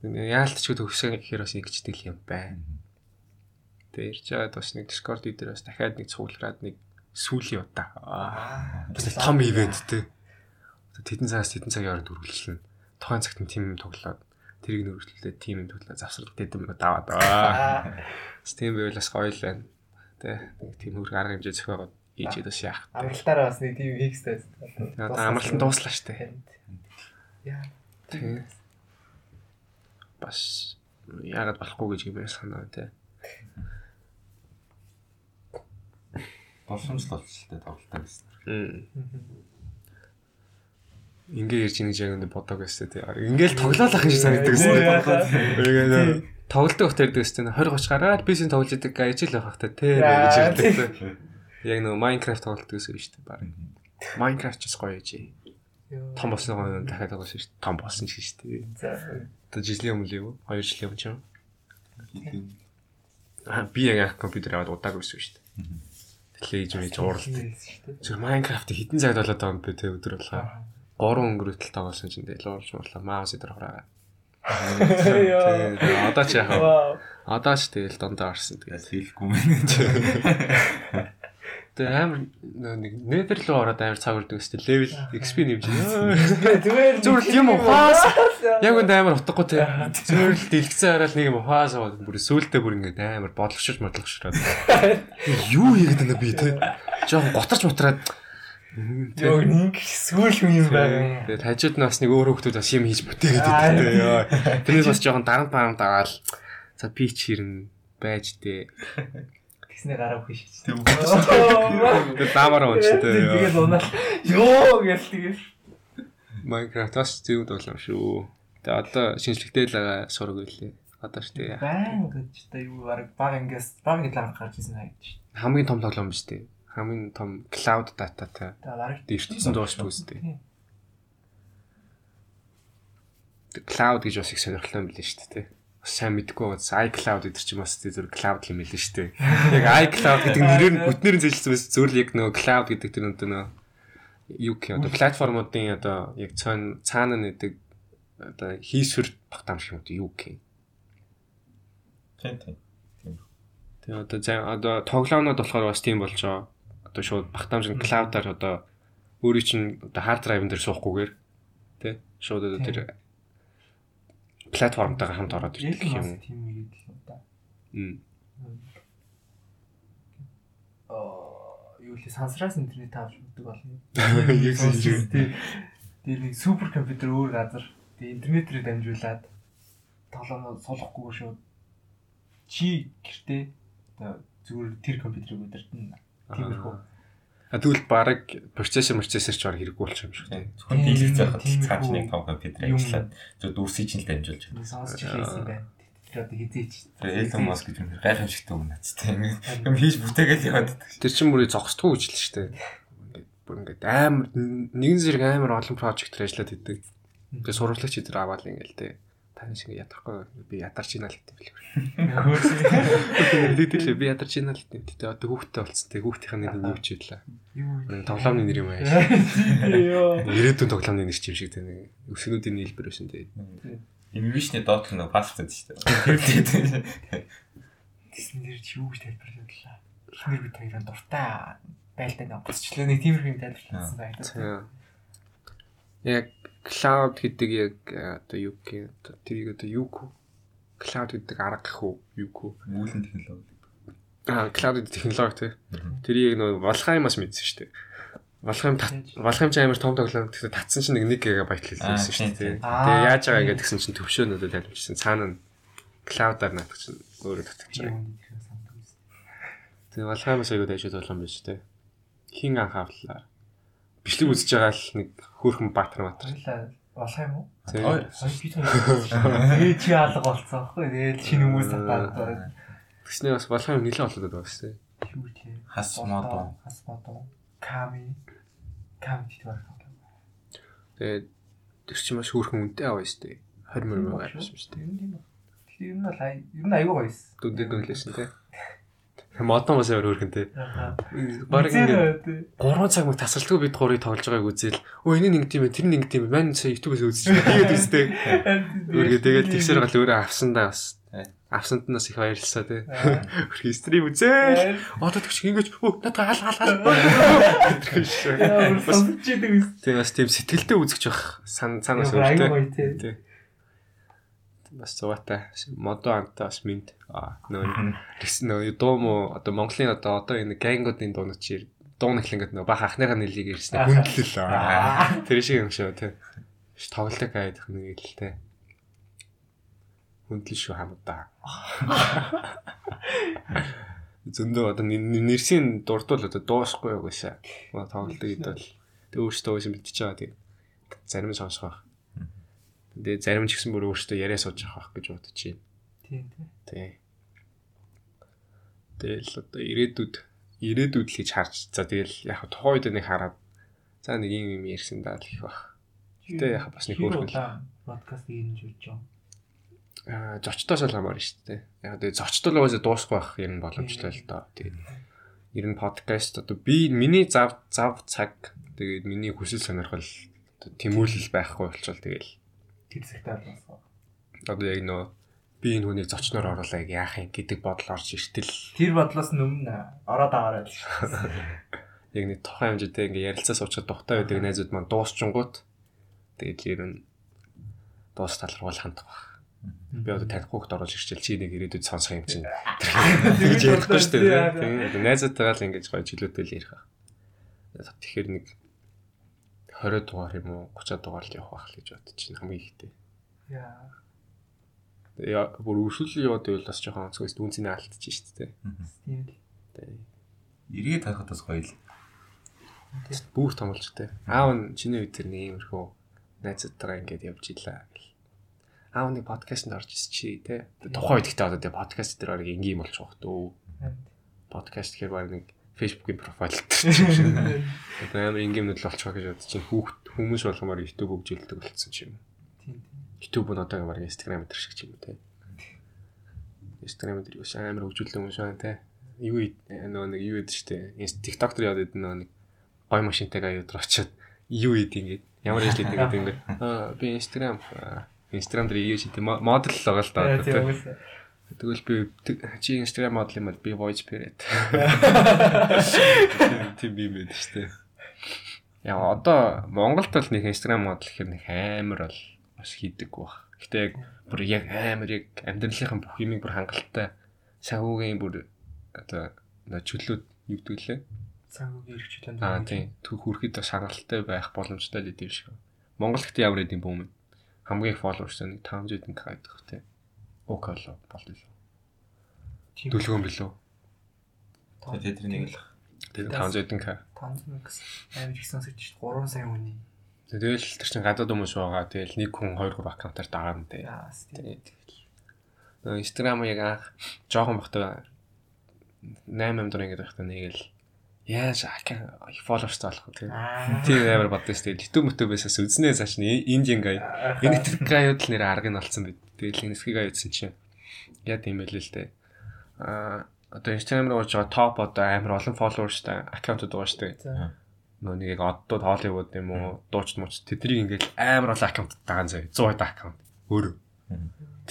Яалтч төгсөө гэхээр бас ингэждэг юм байна. Тэгээ ирж байгаад бас нэг Discord дээр бас дахиад нэг цуглараад нэг сүүлийн удаа. Аа. Бас том ивент те. Тэдэн цагаас тэдэн цагийн хооронд үргэлжлэнэ. Тухайн цагт нь тим юм тоглоод тэрийг нөрөглөлөө тим юм тоглоод завсрал дэдэм даваад. Аа. Бас тийм байвал бас гоё л байна. Тэ тийм хөрг арга хэмжээ зөхиогоод ийчээд бас яах. Амралтаараа бас нэг тийм хикстэй. Одоо амралт нь дууслаа штэ. Яа. Тийм. Бас яагаад болохгүй гэж юм санаа те. Боломжтой болчихлоо тоглолтоо гэсэн. Ингээ ярьж нэг яг энэ бодог байсан тий. Ингээл тоглоол ах юм шиг санагддаг гэсэн. Тоглолтын хот ярьдаг гэсэн. 20 30 гараад син тоглож идэг ажил байх хэрэгтэй тий гэж ярьдаг. Яг нэг Minecraft тоглолт гэсэн юм шүү дээ. Бараг. Minecraft ч гоё яж. Том болсон гоё дахиад тоглосон шүү дээ. Том болсон ч шүү дээ. За. Одоо жилийн өмнө юу? 2 жилийн өмнө ч юм. Аа би яг компьютер аваад удаагүй байсан шүү дээ. Тэглэж мэж ууралт. Зөв Minecraft хитэн цагт болоод байгаа юм бэ те өдөр болгоо. 3 өнгөрөлтөл тоглосон чинь тэгэл уурж муурлаа. Маус дээр хараа. Тэгээ одоо ч яхаа. Одоо ч тэгэл дондоо орсон тэгээ. Яс хэлэхгүй мэн. Тэгээ амар нэг нэтер рүү ороод амар цаг үрдэг өстэй левел XP нэмж. Зүгээр Зүгээр л юм ухаас. Яг үнд амар утгагүй те. Зүгээр л дэлгэцэн хараад нэг юм ухаас аваад бүр сүултээ бүр ингээд амар бодлогшиж модлогшраад. Юу хийгээд байна би те. Жохон готарч мотраад Йоо нэг сүүл хүн юм байна. Тэгээд хажууд нь бас нэг өөр хүмүүс бас юм хийж бүтээгээд байдаг. Йоо. Тэрнээс бас жохон дарамт барамт аваад за би ч хэрэн байж дээ. Тэснэ гараа үхэж үү. Тэгээд даамаар унчтай. Тэгээд унаал. Йоо гэл тэгээд. Minecraft бас зөв тоглоом шүү. Тэгээ одоо шинжлэхтэй л байгаа сураг үлээ. Одоо ч тэгээ Байн гэж та юу баг баг ингээс баг ланг гарч ирсэн хайж шүү. хамгийн том тоглоом биш үү? Хамгийн том cloud dataтай. Дээрчсэн дуусч үзтээ. Cloud гэж бас их сонирхолтой юм билээ шүү дээ. Бас сайн мэдгүй бас iCloud гэдэг чинь бас зөв cloud юм билээ шүү дээ. Яг iCloud гэдэг нэрээр нь бүтнээр нь зэжилсэн байсан зөв л яг нөгөө cloud гэдэг тэр нөгөө юм одоо платформуудын одоо яг цаана цаана нэдэг одоо хийсвэр уу юу гэх юм. Тийм тийм. Тэгээ одоо за одоо тоглоомнод болохоор бас тийм болж байгаа. Одоо шууд багтаамж нь cloud-аар одоо өөрийн чинь одоо hard drive-ын дээр суухгүйгээр тий шууд одоо тэр платформтойгоо хамт ороод ирдэг гэх юм. тийм юм л да. Мм. Аа юу л сансраас интернет авч өгдөг болно. Яг зөв. Тэгээ нэг супер компьютер өөр газар тэгээ интернетээр дамжуулаад тоглоомоо суулгахгүй шууд чи гэртээ зүгээр тэр компьютерийг удирдна. Тиймэрхүү. А тэгвэл баг процессор процессор ч баг хэрэггүй болчих юм шиг тий. Зөвхөн дийлэх Тийм, цааш тийм. нэг том компьютер ажиллаад зөв дүүрсийг чинь л дамжуулж. Нэг сонсч хэлсэн байна. Тэр одоо хизээч. Тэгээ Elon Musk гэж үнээр гайхамшигтай үг нацтай. Юм хийж бүтээгээл яваад байдаг. Тэр чинь бүрий зогсдгүй гэж л шүү дээ. Ингээд бүр ингээд амар нэгэн зэрэг амар олон прожектор ажиллаад идэг. Тэгээ сурвалжлагч эдэр аваад ингээл тий. Таны шиг ядархгүй би ядарч ийна л гэдэг билээ. Хөөс. Би ядарч ийна л гэдэг. Тэгээ одоо хүүхдтэй болцсон. Тэгээ хүүхдийн нэр нь юу ч идлээ. Юу Тоглоомны нэр юм аа. Йоо. Ирээдүйн тоглоомны нэр чим шиг тэгээ нэг өсгнүүдийн нийлбэр байсан тэгээ. Инвишний доотлох нэг паст гэдэг шүү дээ. Тэсн нэр чи юу гэж тайлбарлууллаа. Эхнэр бид хоёрын дуртай байлдаа нэг буцчлаа нэг тиймэрхүү юм тайлбарласан байна. Яг cloud гэдэг яг э, одоо юу гэх юм тэрийг одоо юу гэх cloud гэдэг арга гэх үү? Юу гэх Үүлэн технологи. аа cloud технологи тий. Тэрийг нөө волхаймаас мэдсэн шүү дээ. Волхайм волхайм ч амар том тоглоом гэхдээ татсан чинь нэг 1 гигабайт хэлсэн шүү дээ. тэгээ яаж байгаа ингээд тэгсэн чинь төвшөөнүүдэд тайлбарчсан цаана нь cloud-аар натах чинь өөрөө татчих. Байгаа тэгээ волхаймаас аягүй дайжууд болгоом байж тий. Хин анхаавлаа бичлэг үзэж байгаа л нэг хөөрхөн баатар Хоёлаа болох юм уу? хоёр. Тэгээ чи алга болцсон байхгүй. Тэгээд шинэ хүмүүс татаад Тэгснээ бас волхайм нэлээд болоод байгаа шүү дээ юу тий. Хас модо. Хас модо. Ками. Ками гэдэг баг. Тэгээд тэр чинь маш хөөрхөн үнэтэй аваа шүү дээ 20 мөр мөр авсан шүү дээ нь юм. Тэгэхээр ер нь бол ер нь аюу гоёс. дүндэг гэлээсэн тий Модон бас амар хөөрхөн тий Бараг ингээд 3 цаг мөг тасралтгүй бид гурыг тоглож байгааг үзэл өө энэ нэг тийм ээ тэр нэг тийм ээ мань сая YouTube-ээс үзэж тэгээд үстэй Үргээ тэгээд тэгсэр гал өөрөө авсандаа бас авсанд нь бас их баярлалаа тий Үргээ стрим үзээл одоо тэгч ингэж өө надад хал хал хал Бас тийм сэтгэлдээ үзэж байх сан санаас өөртөө тий. Бас зугаатай. Модо анта бас минт. Аа нөө Тэгс нөө дуу мó одоо Монголын одоо одоо энэ гангуудын дуунууд чи дуу нэхлэнгэд нөө бах ахныхаа нэлийг ирсэн. Хүндлэл тэр шиг юм шүү тий. Тоглолтог айдах нэг л тий. Хүндлэл шүү хамдаа зөндөө одоо нэрсийн дурдвал одоо дуусахгүй байшаа маа тоглолтог идэл. Тэг өөртөө ууш мэдчихэж байгаа тий. Зарим сонсох байх тэгээ зарим ч гэсэн бүр өөртөө яриа сууж авах гэж бодож байна Тийм тий. Тий. Тэгэл одоо ирээдүйд ирээдүйд л гэж харж за тэгэл яг тухайн үед нэг хараад за нэг юм юм ярьсан даа л их бах. Гэтэ яг бас нэг хөөрхөн л. подкаст хийж үж юм. Аа зочдоос л хамаарна шүү дээ. Яг тэгээ зочдол угаасаа дуусах байх юм боломжтой л доо. Тэгээд ер нь подкаст одоо би миний зав зав цаг тэгээд миний хүсэл сонирхол тэмүүлэл байхгүй болчихвол тэгэл Тэр цагтаа болсон. одоо яг нөө би энэ хүнийг зочноор оруулаа яах юм гэдэг бодол орж иртэл Тэр бодлоос өмнө ороод аваарай л шүү. яг нэг тухайн хэмжээтэй ингээ ярилцаа суучаад тухтай байдаг найзууд маань дуусчингууд тэгээд ер нь дуус талрал хандах баг. Би одоо таних хүүхд оруулж ирчихэл чи нэг ирээдүйд сонсох юм чинь. Тэгж ярихгүй шүү дээ. Одоо найзуудтайгаа л ингэж гоё чөлөөтэй л ярих. Тэгэхээр нэг 20 дугаар юм уу 30 дугаар л явах байх л гэж бодож чинь хамгийн ихтэй. Яа. Яа бүр өршөөл яваад байвал бас жоохон онцгойс дүүнцний алдчих шүү дээ. Тийм л. Тийм. Эргээд харахад бас гоё л. Бүх томолж тээ. Аав нь чиний үед тэр нэг иймэрхүү найзуудтайгаа ингээд явж илаа гэл. Аав нэг подкастэнд орж ирсэн чи тээ. Тухайн үед гэхдээ одоо тэгээ подкаст дээр орог ингийн болж байгаа хөө. Подкаст гэхээр баг нэг Facebook-ийн профайл дээр. Одоо амар ингимнүүд л болчихоо гэж бодож чинь хүүхд хүмүүс болгомоор YouTube хөгжүүлдэг болцсон ч юм. Тийм тийм. YouTube нь одоо ямар Instagram дээр шиг юм те. Instagram дээр юу амар хөгжүүлдэг юм шиг те. Юу нөгөө нэг юу гэдэг штэ. TikTok дээр яваад идэв нөгөө нэг гой машинтайгаа юу дээр очиод юу ий ингээд ямар ажил хийдэг гэдэг ингээд аа би Instagram Instagram дээр юу шийдэ модел л байгаа л да. Тийм үгүй. Тэгвэл би чи Instagram модел юм бол би voice pirate. Тийм би мэд штэ. Яа одоо Монголд бол нэг Instagram модел гэхэр нэг амар бол бас хийдэг баг. Гэтэ яг бүр яг амар яг амьдралынхаа бүх юмыг бүр хангалттай сагуугийн бүр одоо чөлөөд юу гэдэг лээ. Цагуугийн эрхчлэн. Аа тийм. Түр хүрэхэд бас хангалттай байх боломжтой л гэдэг юм шиг. Монгол гэхдээ ямар гэдэм бүүм. Хамгийн их фолловерс нэг 500 дэх хайдах тий. Около болдог л. Дүлгөн билүү. Тэгээ тэдний нэг л Тэгээд 500 дэх. 500 гэсэн амар их сонсогч шүү дээ. 3 сая хүний. Тэгэл тэр чин гадаад хүмүүс байгаа. Тэгэл нэг хүн 2 3 аккаунтаар тийм. Тэгээд нөгөө Instagram яг анх жоохон бахтай 8 ам дурын гэдэг байхдаа нэг л яаж фолловерс олох вэ тийм. Тийм амар бодсон шүү дээ. YouTube мөтөбөөсөөс үзнээ цааш нь Индиан гай. Энэ тэр гаюуд л нэр аргыг нь олцсон байд. Тэгэл энэ хэсгийг аюудсан чинь яа тийм байл л дээ. Аа одоо Instagram руу орж байгаа топ одоо амар олон фолловерстай аккаунтууд байгаа шүү дээ. Нөө нэг яг оддууд Hollywood юм уу дууч мууч тэднийг ингээл амар олон аккаунт дагаан заяа 100 хэд аккаунт өөр.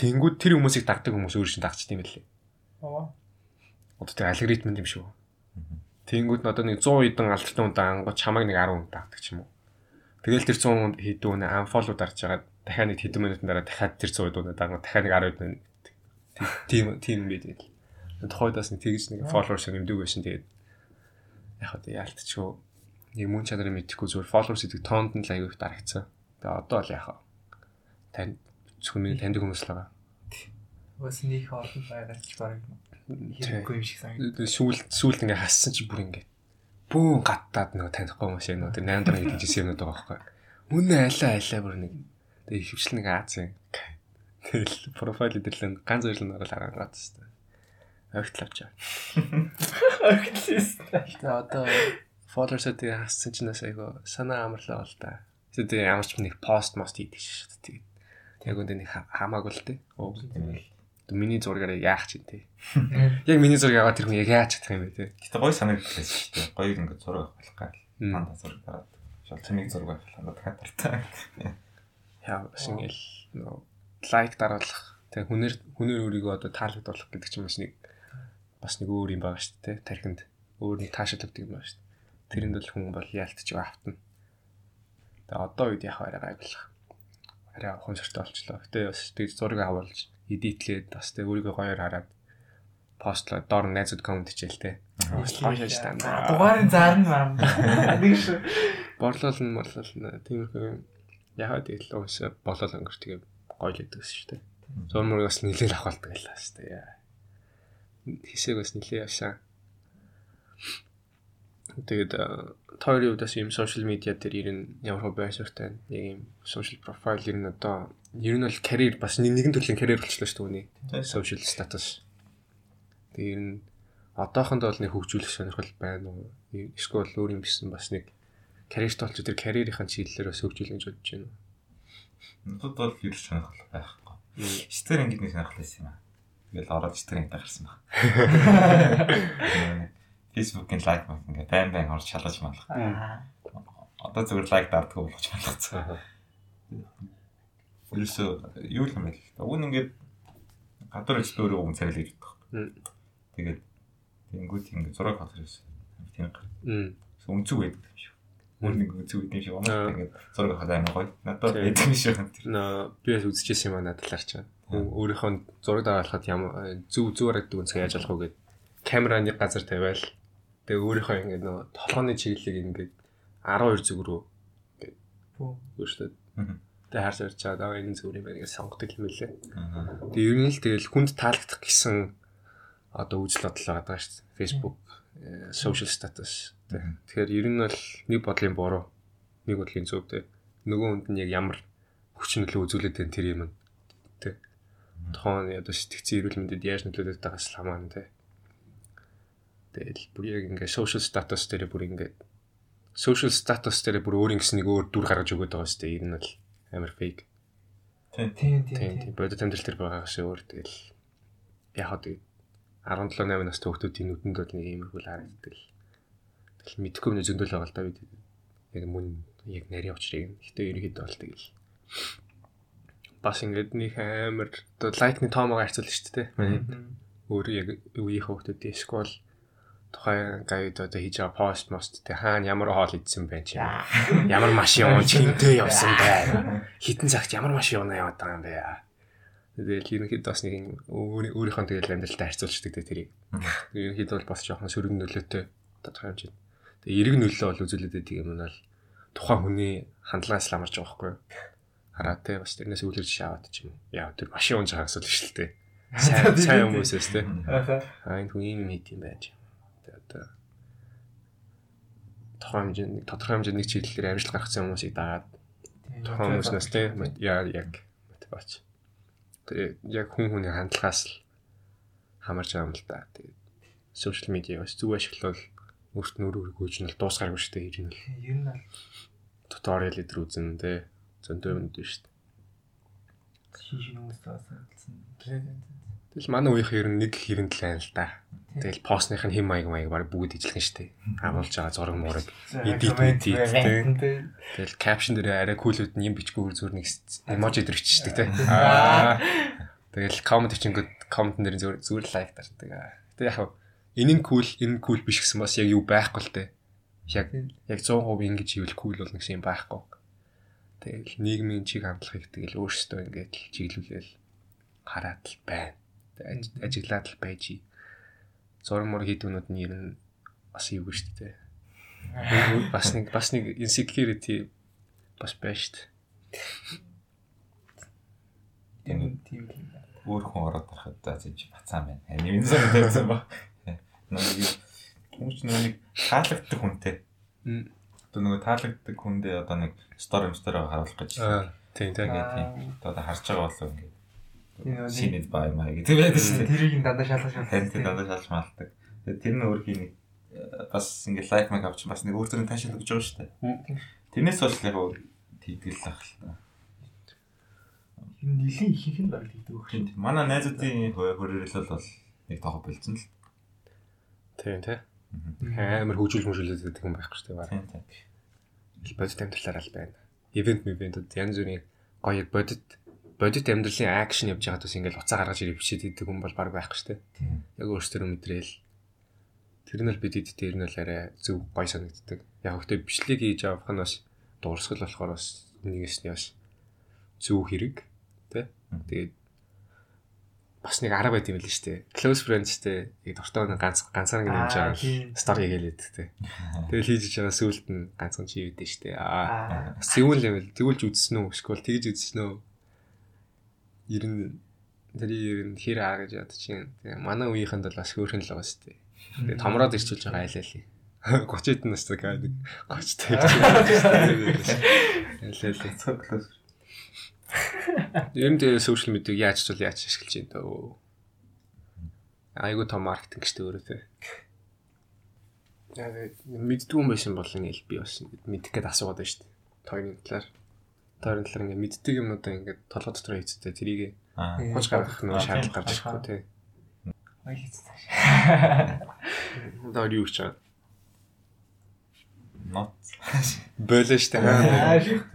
Тэнгүүд тэр хүмүүсийг дагдаг хүмүүс өөр шин дагчт юм байлээ. Аа. Одоо тэр алгоритм юм шүү. Тэнгүүд одоо нэг 100 хэдэн алдартай хүн даангууд чамайг нэг 10 хүн дагдаг ч юм уу. Тэгэл тэр 100 хүн хэдэн хүн unfollow дарж хагаад дахиад нэг хэдэн минутын дараа дахиад тэр 100 хүн даангууд дахиад нэг 10 хүн тийм тийм байдаг. Тухайдаас нэг тэгж нэг followers нэмдэг байсан тэгээд яг хаа яалтчгүй нэг мөн чанарыг мэдхгүй зүгээр followers гэдэг тоонд нь л аягүй их дарагцсан. Тэгээ одоо л яхаа тань зөвхөн таньдаг хүмүүс л байгаа. Бас нэг олон байгаа ч бараг хэрэггүй юм шиг санагдав. сүүл сүүлд ингээ хассан чи бүр ингээ бүүн гаттаад нөгөө танихгүй хүмүүс яг нөгөө тэр 8 дараа хийжсэн юмнууд байгаа байхгүй. Үнэ алаа алаа бүр нэг тэгээ хөвчлэн нэг Аз юм. Тэгэл профайл эдэрлэн ганц зөвлөн орол хараад шүү дээ. Ойртол авчаа. Архилээс. Тэгээ одоо followers-аа тэгээ хассан чинь бас айгу санаа амарлаа бол та. Тэгээ ямар ч нэг пост мост хийдэг шүү дээ. Тэгээ яг үндэ нэг ха- хамаагүй л дээ. Оо. Миний зургаараа яах чинь тий. Яг миний зургийг аваад тэр хүн яг яаж чадах юм бэ тий. Гэтэ гой санагдчихсан шүү дээ. Гоё ингээд зураг авах гал. Мм. Манда зураг дараад. Шалчмыг зураг авах хандаад хатартай. Яа бас ингээл нөө лайк дараалах тэг хүнээр хүнээр өөрийгөө одоо таалагдуулах гэдэг чинь бас нэг бас нэг өөр юм байгаа шүү дээ тархинд өөр нэг таашаалдаг юм байна шүү дээ тэрэнд бол хүн бол яалтч автна тэгээ одоо үед яг арай гайглах арай ухамсартай болчлоо гэтээ бас тэг зураг авуулж эдитлээд бас тэг өөрийгөө гоёор хараад постлоо доор найзууд комент хийчихэл тэ гоё шаж тань Дугаарын зарна маань. Нэг шүү. борлол нь борлол нь тиймэрхүү яхаа тэгэл уусаа болол өнгөр тэгээ гоё л өгдөг шүү дээ. Зурмөр бас нилээл авахалдаг байлаа шүү дээ. Хэсэг бас нилээ явшаа. Тэгээд тойрын удаас юм сошиал медиа дээр ер нь ямар хөө байшртай нэг юм сошиал профайл ер нь одоо ер нь бол карьер бас нэг- нэгэн төрлийн карьер болчихлоо шүү дээ үний сошиал статус. Тэгээд ер нь одоохонд бол нэг хөгжүүлэх сонирхол байна уу? Эсвэл өөр юм гэсэн бас нэг карьерт болч тэр карьерийн чиглэлээр бас хөгжүүлэх гэж бодож байна. Надад бол ер нь сонирхол байхгүй. Стер ингээд нэг сонирхол байсан юм аа. Тэгэл ороод стер ингээд гарсан баг. Facebook-ийн лайк баг ингээд байн байн орж шалгаж малах. Одоо зүгээр лайк дарддаг болгож малгацсан. Ерөөсөө юу юм бэ? Уг нь ингээд гадар ижил өөрөө уг царил гэж боддог. Тэгээд тэнгууд ингээд зураг хатар байсан. Тийм гар. Мм. Өнцөг байдаг юм шиг. Өөр нэг өнцөг байдаг юм шиг. Аа. Умаа ингээд зураг хатар амар гоё. Надад байдаг юм шиг. Тэр Наа би бас үзчихсэн юм аа надлаар чаа. Өөрийнхөө зураг дагаалахад ямар зүв зүв харагддаг үнсээ яаж болох вэ гэд камера нэг газар тавиал тэгээ өөрийнхөө ингээд нөө толгооны чиглэлийг ингээд 12 зүг рүү өөрчлөөд Мгм. Тэгээ харж харж чаад аа энэ зүг юм байна гэж сонгодог юм лээ. Тэгээ ер нь л тэгэл хүнд таалагдах гэсэн одоо үзэл бодол байгаа шүү дээ. Facebook, э, social status. тэ. Тэгэхээр ер нь бол нэг бодлын буруу, нэг бодлын зөв тэ. Нөгөө хүнд нь яг ямар хүч нөлөө үзүүлээд байна тэр юм. Тэ. Тухайн одоо сэтгцэн эрүүл мэндэд яаж нөлөөлөд байгаас л хамаарна тэ. Тэгэл бүр яг ингээ social status дээр бүр ингээ social status дээр бүр өөр ингэс нэг өөр дүр гаргаж өгöd байгаа шүү дээ. Ер нь бол амар fake. Тийм тийм Тийм бодит амьдрал дээр байгаагаас өөр тэгэл яг хаа тэгээд 17 8 настай хүмүүсийн нүдэнд бол нэг иймэрхүү харагддаг л. Тэгэл мэдхгүй нэг зөндөл байгаа л да бид яг мөн яг нарийн учрыг. Гэтэ ерөөхдөө бол тэгэл бас ингээд нэг амар лайкны тоомоо харьцуулна шүү дээ. Манай өөрөө яг үеийн хүмүүсийн скол тухайн гайд одоо хийж байгаа пост мост тэ хаана ямар хоол идсэн байх чи? Ямар машин унж хинтээ явсан бай хитэн цагт ямар машин унаа яваад байгаа юм бэ? Тэгэл ерөнхийдөө бас нэг өөрийнхөө тэгэл амьдралтай харьцуулчихдаг тэ тэрийг ерөнхийдөө бол бас жоохон сөрөг нөлөөтэй тодорхой хэмжээнд тэгээ эрг нөлөө бол үзүүлээд байдаг юм бол тухайн хүний хандлагаас л амарч байгаа байхгүй хараа тэ бас тэрнээс үлэрч шаваад ч юм яа тэр машин унж асуудал шүү дээ. Сайн сайн хүмүүсээс тэ Ахаа. А энэ хүн юм хийд юм байж. Одоо тухайн хэмжээний тодорхой хэмжээний чиглэлээр амжилт гаргасан хүмүүсийг дагаад тухайн хүмүүснээс тийм яа яг мотивач. Тэгээ яг хүн хүний хандлагаас л хамаарч байгаа юм л да. Тэгээ сошиал медиа бас зүг ашиглавал өөрт нь өөрөө гүйж нь л дуусгааргүй шүү дээ. Ер нь Ер нь бол туториал дээр үзэн тэ зөндөө юм дээ шүү дээ. шин шин хүмүүс таасан. Тэгэл манай үеийнх ер нь нэг л да. Тэгэл постных нь хим маяг маяг баг бүгд ижилхэн шүү дээ. Амуулж байгаа зураг мураг Edit, edit, тий. Тэгэл caption дээр арай кулүүд нь юм бичгүүгээр зүгээр нэг эможи дэрччихдэг те. Аа. Тэгэл comment бичингүүд comment дээр зүгээр зүгээр лайк дардаг. Гэтэ яг энэ нь cool, энэ нь cool биш гэсэн бас яг юу байхгүй л те. Яг яг 100% ингэж хийвэл cool болно гэсэн юм байхгүй. Тэгэл нийгмийн чиг хандлагыг тэгэл өөрсдөө ингээд чиглүүлээл хараад л байна. Ажиглаад л байж. Зураг мөр хийдгүүнүүд нь ер нь бас юу гэж шүү дээ. Бас нэг бас нэг insecurity бас байна шүү дээ. Тийм тийм юм өөр хүн ороод за зэж бацаан байна. Нэмэн сан тавьсан ба. Нэг хүмүүс нэг таалагддаг хүнтэй. Одоо нөгөө таалагддаг хүндээ одоо нэг стори стори харуулах гэж. Тийм тийм. Одоо харж байгаа болов ингээд. Шинэд бай маа гэдэг байдаг шүү дээ. Тэрийг нь дандаа шалгаж шалгаж. Тийм дандаа шалж малдаг. Тэр нь өөрхийн нэг э, бас ингээд лайк мэг авч бас нэг өөр төрлийн таашаал өгч байгаа шүү дээ. Тэрнээс бол яг тийдгэл ах л та. Энэ нилийн ихэнх нь баг тэгдэг тийм. Манай найзуудын хөрөөрөл бол нэг тоохо болцсон л. Тийм шүү. Амар хөгжүүл мөжүүлээд байдаг юм байхгүй шүү дээ. Тийм тийм. Бодит амьдралаар л байна. Ивент ивентүүд янз бүрийн гоё бодит бодит амьдралын акшн явж байгаад бас ингээл уцаа гаргаж ирэх бичээд идэг хүн бол баг байхгүй шүү дээ. Яг өөрсдөө мэдрээл тэр нь л бид эд тэр нь л арай зөв гоё санагддаг. Яг хөтэ бичлэг хийж авах нь бас дуурсгал болохоор бас нэгээс нь бас зөв хэрэг тий. Тэгээд бас нэг арга байт юм л шүү дээ. Close friends-тэй яг дуртай нэг ганц ганцаар ингэ нэмж Аа, байгаа стори хийгээд тий. Тэгэл хийж байгаа сүулт нь ганцхан чи юу дээ шүү дээ. Аа Аа. Тэгвэл юм л тэгүүлж үзсэн үү? Эсвэл тэгж үзсэн үү? Ер нь тэр ер нь хэр аа гэж бод чинь. Тэгээ манай үеийнхэнд бол бас хөөрхөн л байгаа шүү дээ. Тэгээ томроод ирчүүлж байгаа айлаа ли. 30 эдэн настай гай нэг 30 taj. Айлаа ли. Цоглос. Ер нь тэгээ сошиал медиаг яаж ч бол яаж ашиглаж байна дөө. Айгу том маркетинг шүү дээ өөрөө тэ. Яг мэддгүй юм байсан бол ингээл би бас мэдэх гээд асуугаад байна шүү дээ. Тойрны талаар. Тойрны талаар ингээд мэддэг юмудаа ингээд толгой дотор хийцтэй тэрийг хож гаргах нь Аа, шаардлага гарч ирэхгүй тий. Цааш. Одоо юу гэж байгаа. Нот. Аа шүү.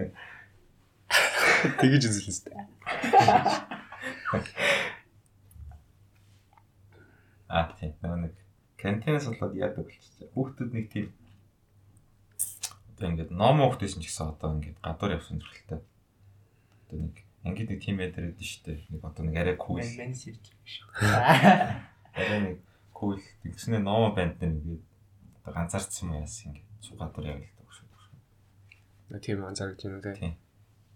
Тэгэж дээ. Аа тийм. Нөгөө нэг кантинаас болоод яадаг болчихсон. Хүүхдүүд нэг тийм одоо ингээд ном уухтэйсэн ч гэсэн одоо ингээд гадуур явсан төрөлтэй. Одоо нэг ангид нэг тийм байдар байдаг шүү дээ. Нэг одоо нэг арай кул. Мен мен сэрж шүү. Арай нэг кул. Тэгснэ ном банд нэг ингээд одоо ганцаарцсан юм яасан ингээд суу гадуур явдаг шүү. Тийм анзаарч байна үү Тийм. тий.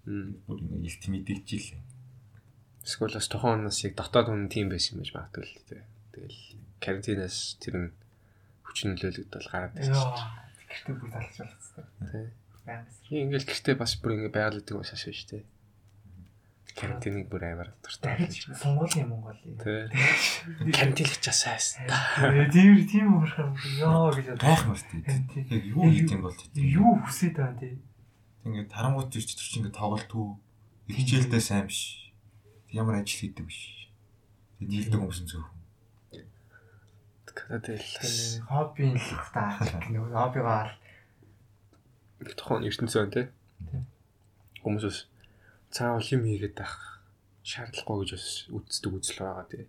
Мм. Бүр ингээд илт мэдэгчил. Эсвэл бас тохон нас яг дотоод хүн тийм байсан юм байж магадгүй л тий. Тэгэл карантинаас тэр нь хүчин нөлөөлөгд бол гараад ирсэн. Гэртээ бүр талж болцсон. Тий. Баймас. Би ингээл гэртээ бас бүр ингээ байгалдаг юм шашаа шүү дээ. Карантиныг бүр амар дуртай. Дахиж Монголын Монголын. Тий. Карантин л часаа байсан. Тийм тийм уурхаа ёо гэж мөртэй. Тийм. Яг юу хийх юм бол тийм. Юу хүсээд байгаа юм те. Ингээд тарангууд ирч тэр чинь ингээд тоглолт үү. Хичээлдээ сайн биш. Ямар ажил хийдэг биш. Тэгээд дийлдэг хүмүүс нь зөв. Тэгэл хоббийн л та нөгөө хоббигаа тохон ертөнцөө байна тий. Хүмүүс бас цаавал юм хийгээд байх шаардлагагүй гэж бас үздэг үзэл байгаа тий.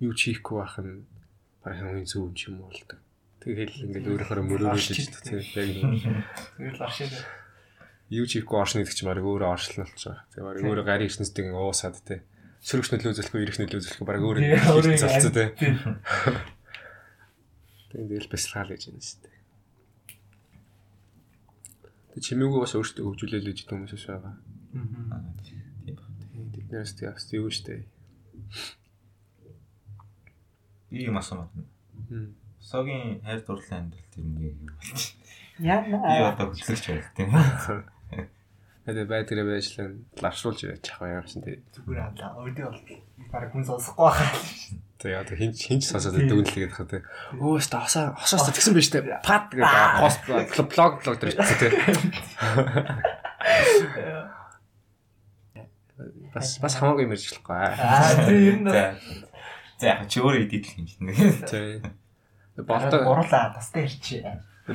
Юу ч хийхгүй байх нь барай хамгийн зөв юм ч юм уу л да. Тэгэл ингээд өөрөөхөө мөрөөрөж гэж тий. Тэгэл аршид. юу ч хийхгүй оршно гэдэг чинь барай өөрөө оршлон болж байгаа. Тэгээ барай өөрөө гарийн ертөнцийн уусаад тий. Сөрөгч нөлөө үзүүлэхгүй, ирэх нөлөө үзүүлэхгүй барай өөрөө залцаа тий. Тийм. Тэгээд л бясалгаал гэж байна шүү дээ. Тэг чимээгүй бас өөртөө хөгжүүлээл гэж хүмүүс бас байгаа. Мгм. Тэгээд тэднээс тэг бас юу шүү дээ. Би юм асуумаар. Мм. Согийн хайр дурлалын амьдрал тэр нэг юу болчих. Би Яа. одоо хөтлөгч байл тийм үү? Хэдэ байдраа байжлаа лавшруулж явж байгаа юм чинь тий. Зүгээр аа өдөө бол баг хүн сонсохгүй байгаа. Тэгээ одоо хинч хинч сонсоод дүнлэгээд хаа тий. Өө өстө хосоо хосоос тэгсэн биз дээ. Пад гэдэг пост блог блог дээр чи тий. Бас бас хамаагүй мэржлэхгүй. Аа тийм юм. За. За яг чи өөрөө идэл юм чинь. Тий. Болдог Болдог гурлаа тастай ирчээ.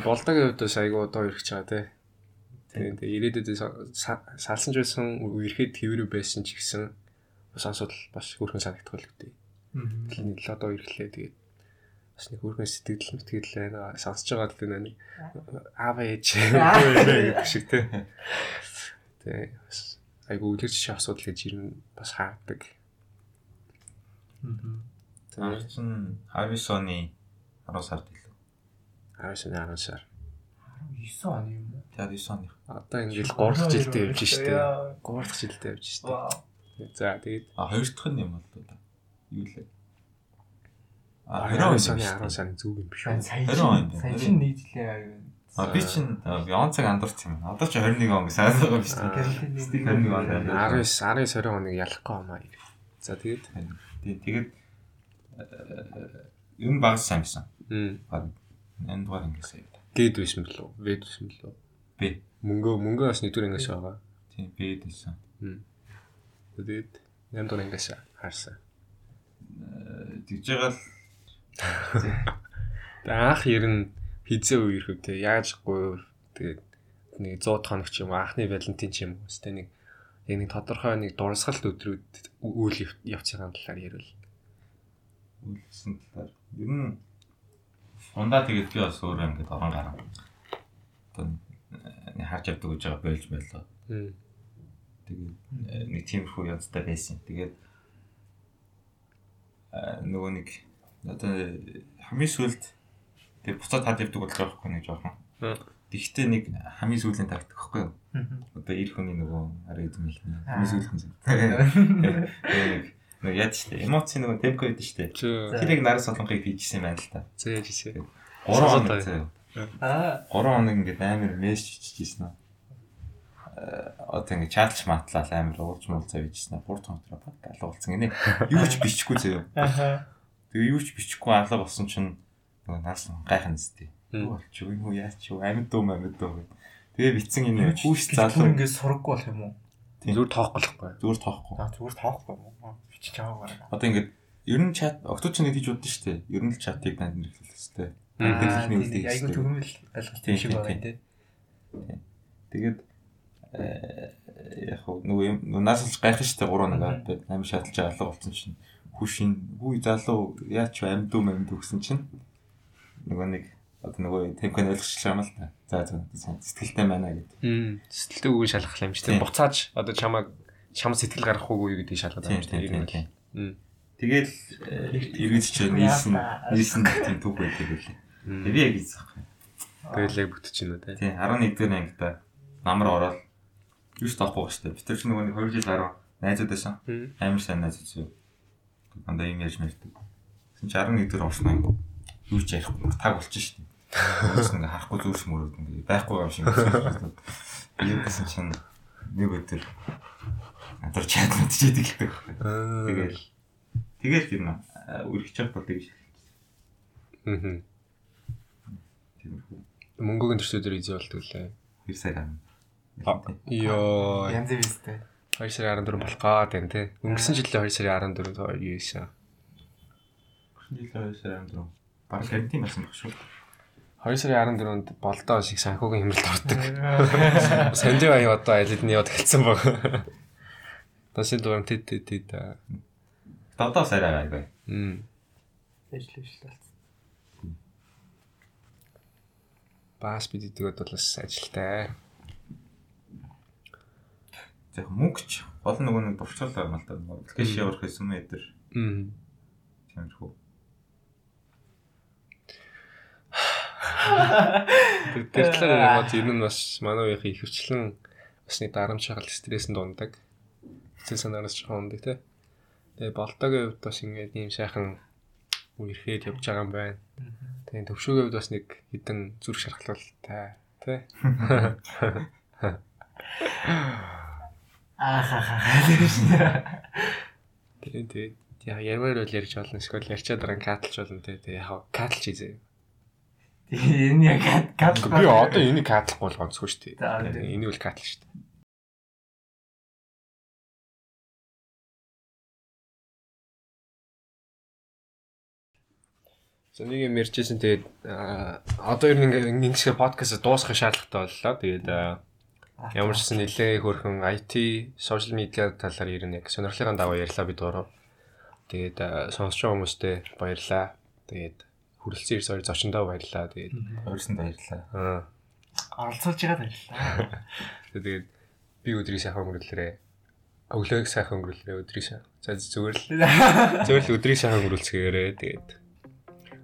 болдогийн хувьд бас айгуу удаа ирэх чагаа тий. Тэгээ тэгээ ирээдүйд салсан ч байсан үерхэд хэврүү байсан ч гэсэн бас асуудал бас хөрхэн санагдах байлгүй. Тэний л одоо ирэхлээ тэгээд бас нэг хөрхэн сэтгэл мэтгэл байна. Сонсож байгаа л нэг аав ээж гэдэг шиг тий. Тэгээ бас айгуу үлгэрч шиг асуудал гэж ирнэ бас хаадаг. Тэр чинь Harvey оны 10 сард илүү. 19 10 сар. 9 он юм уу? Тэр 9 оны. Одоо ингээл 3 дахь жилдээ явж штэ. 3 дахь жилдээ явж штэ. За тэгээд А хоёр дахь нь юм бол да. Юу лээ. А 19 20 оны оны 10 сарын зүг юм биш Сайн үү? сайн он чинь юм. сайн чинь нийтлээ А би чинь Бeyonce-г андуурч юм. Одоо ч 21 он гэсэн байгаа биш үү? Стик 21 он. 19 19 20 хоног ялахгүй хамаа. За тэгээд тэгээд э, ер нь багс сайн байсан. м Баг 8 дугаар ангиасаа яваа. гээд байсан бэлөө. Вэд байсан бэлөө. Би. Мөнгөө мөнгөө бас нэгдүгээр ангиас байгаа. Тий, би дэсэн. Тэгээд 8 дугаар ангиас харсан. Тэгж байгаа л анх ер нь хизээ үерхэв те яажгүй тэгээд нэг 100 хоног ч юм анхны валентин ч юм уу өстэй нэг яг нэг тодорхой нэг дурсгалт өдрүүд үйл явц байгаа талаар ярил. үлдсэн талаар ер нь ундаа тэгээд би бас өөрөө ингээд орон гараа. Одоо нэг харж явдаг гэж байгаа байлж байлаа. Тэгээд э, нэг тиймэрхүү янзтай байсан. Тэгээд э, нөгөө нэг одоо хамгийн сүлд тэгээд буцаад хад явдаг болж байгаа байхгүй нэг жоохон. Тэгвэл нэг хамгийн сүүлийн тактик байхгүй юу? Одоо ир хүний нөгөө арай эзэм нэг хамгийн сүүлийн зүйл. Тэгээд нэг яд штэ. Эмоци нөгөө темпо гэдэг штэ. Тэр яг нарийн солонгыг хийжсэн байна л та. зээж хийсэ. 3 Сонсоод хоног байгаа. заяа. Аа 3 хоног ингээд амар мессеж хийжсэн аа. Одоо ингээд чаалж матлал амар уулж муулзаа хийжсэн аа. 3 хоног баг алгуулсан гинэ. Юу ч бичихгүй. Аха. Тэгээ юу ч бичихгүй алга болсон чинь нөгөө нас гайхах нэстэй. Мм. Юу болч юу юу яач юу амьд дуу амьд дуу гэв. Тэгээ битсэн энэ Хүүст залуу ингээд сураггүй болох юм уу? Зүгээр тоохгүй. зүгээр тоохгүй. Аа зүгээр тоохгүй юм уу? Бичиж аваагаар. Одоо ингээд ер нь чат окточ нэг хийж удаа штэ. Ер нь л чатыг танд нэрлэх хэвээр. Танд ихний үлдээ. Айгу төгрмөл ойлголт шиг тийм. тийм. Тэгээд э, яг хөө нөгөө юм нөгөө наасалж гайхах штэ 3 нэг амар шаталж алга болсон чинь хүшин хүү залуу яач вэ амьд юм амьд өгсөн чинь нөгөө нэг одоо нөгөө темпэн ойлгочихлаа юм л та. За за сайн сэтгэлтэй байна гэдэг. Мм. Сэтгэлтэй үгүй шалгах юм. Тийм. Буцааж одоо чамаг чам сэтгэл гарах уугүй гэдэг байгаа юм дээ. тийм. Мм. Тэгэл эргэж чи нийсэн нийсэн тийм түүх байдаг үлээ. Би яг ийсэх. Тэгэл яг бүтэж байна те. Тийм 11 дэх ангида намар ороод юу ч тоохгүй штэ. Би тэр чинь нөгөө нэг 2 жил гарав найзууд байсан. Амар сайн найзууд зөө. Дандаа юм ярьж мэрдэг. Чи 11 дээр орсон анги. Юу ч ярихгүй таг болчих штэ. Өөс ингээ харахгүй зүрс мөрөд ингээ байхгүй юм шиг. Би юу гэсэн чинь нэг өдөр адар л дээ. Аа. Тэгэл тэгэл юм үргэж чад болдог гэж. Мм. Мөнгөгийн изээ болдог лээ. 2 сар ам. Йоо. Янз бүртэй. 2 сарын 14 болох гээд байна те. Өнгөрсөн жилийн 2 сарын 14-нд юу ийсэн. Жилийн 2 сар ам дөрөв. Бараг карантин болсон байх шүү. 2 сарын 14-нд болдоо шиг санхүүгийн хэмрэлт ордог. Санжи аяа одоо алид нь яваад хэлсэн баг. Тасын дуурам тэт тэт тэт. Одоо сарай аяга. Мм. Ажил ажил болсон. Бас бид идэгэд бол бас ажилтай. Яг мөнгөч гол нөгөө нэг дурчлал байгаа юм л да. Аппликейшн явуулах гэсэн мэ дээр Мм. тиймэрхүү. Тэр тэр талаар яг ер нь бас манай үеийн ихэвчлэн бас нэг дарамт шахал стресс дундаг. Хэцүү санаараас жоохон ундаг те. Тэгээ болтогийн хувьд бас ингээд ийм сайхан үерхэд явж байгаа юм байна. Тэгээ төвшөөгийн хувьд бас нэг хідэн зүрх шархалтай те. Ахахаа. Тэгээ тэгээ яа ярмаар бол ярьж болно. Эсвэл ярьчаад дараа катлж болно те. Тэгээ яг катлж хийзээ. Энэ яг кат Би одоо энийг катлахгүй бол ганцгүй шүү дээ. Энийг бол катлж шүү дээ. За нэг юм ярьжсэн тэгээд одоо ер нь ингээ ингэсгээ подкаст дуусгах шаардлагатай боллоо. Тэгээд ямар ч гэсэн нэлээ хөрхөн IT, social media талаар ер нь яг сонирхлын дагуу ярьлаа бид гурав. Тэгээд сонсож байгаа хүмүүстээ баярлалаа. Тэгээд хүрэлцэн ирсэн хоёр зочиндоо баярлалаа. Тэгээд Өөрсөнд баярлалаа. аа оролцуулж байгаа баярлалаа. тэгээд би өдрийг сайхан өнгөрүүлээрээ. Өглөөг сайхан өнгөрүүлээрээ өдрийг сайхан. За зүгээр л зүгээр л өдрийг сайхан өнгөрүүлцгээрээ тэгээд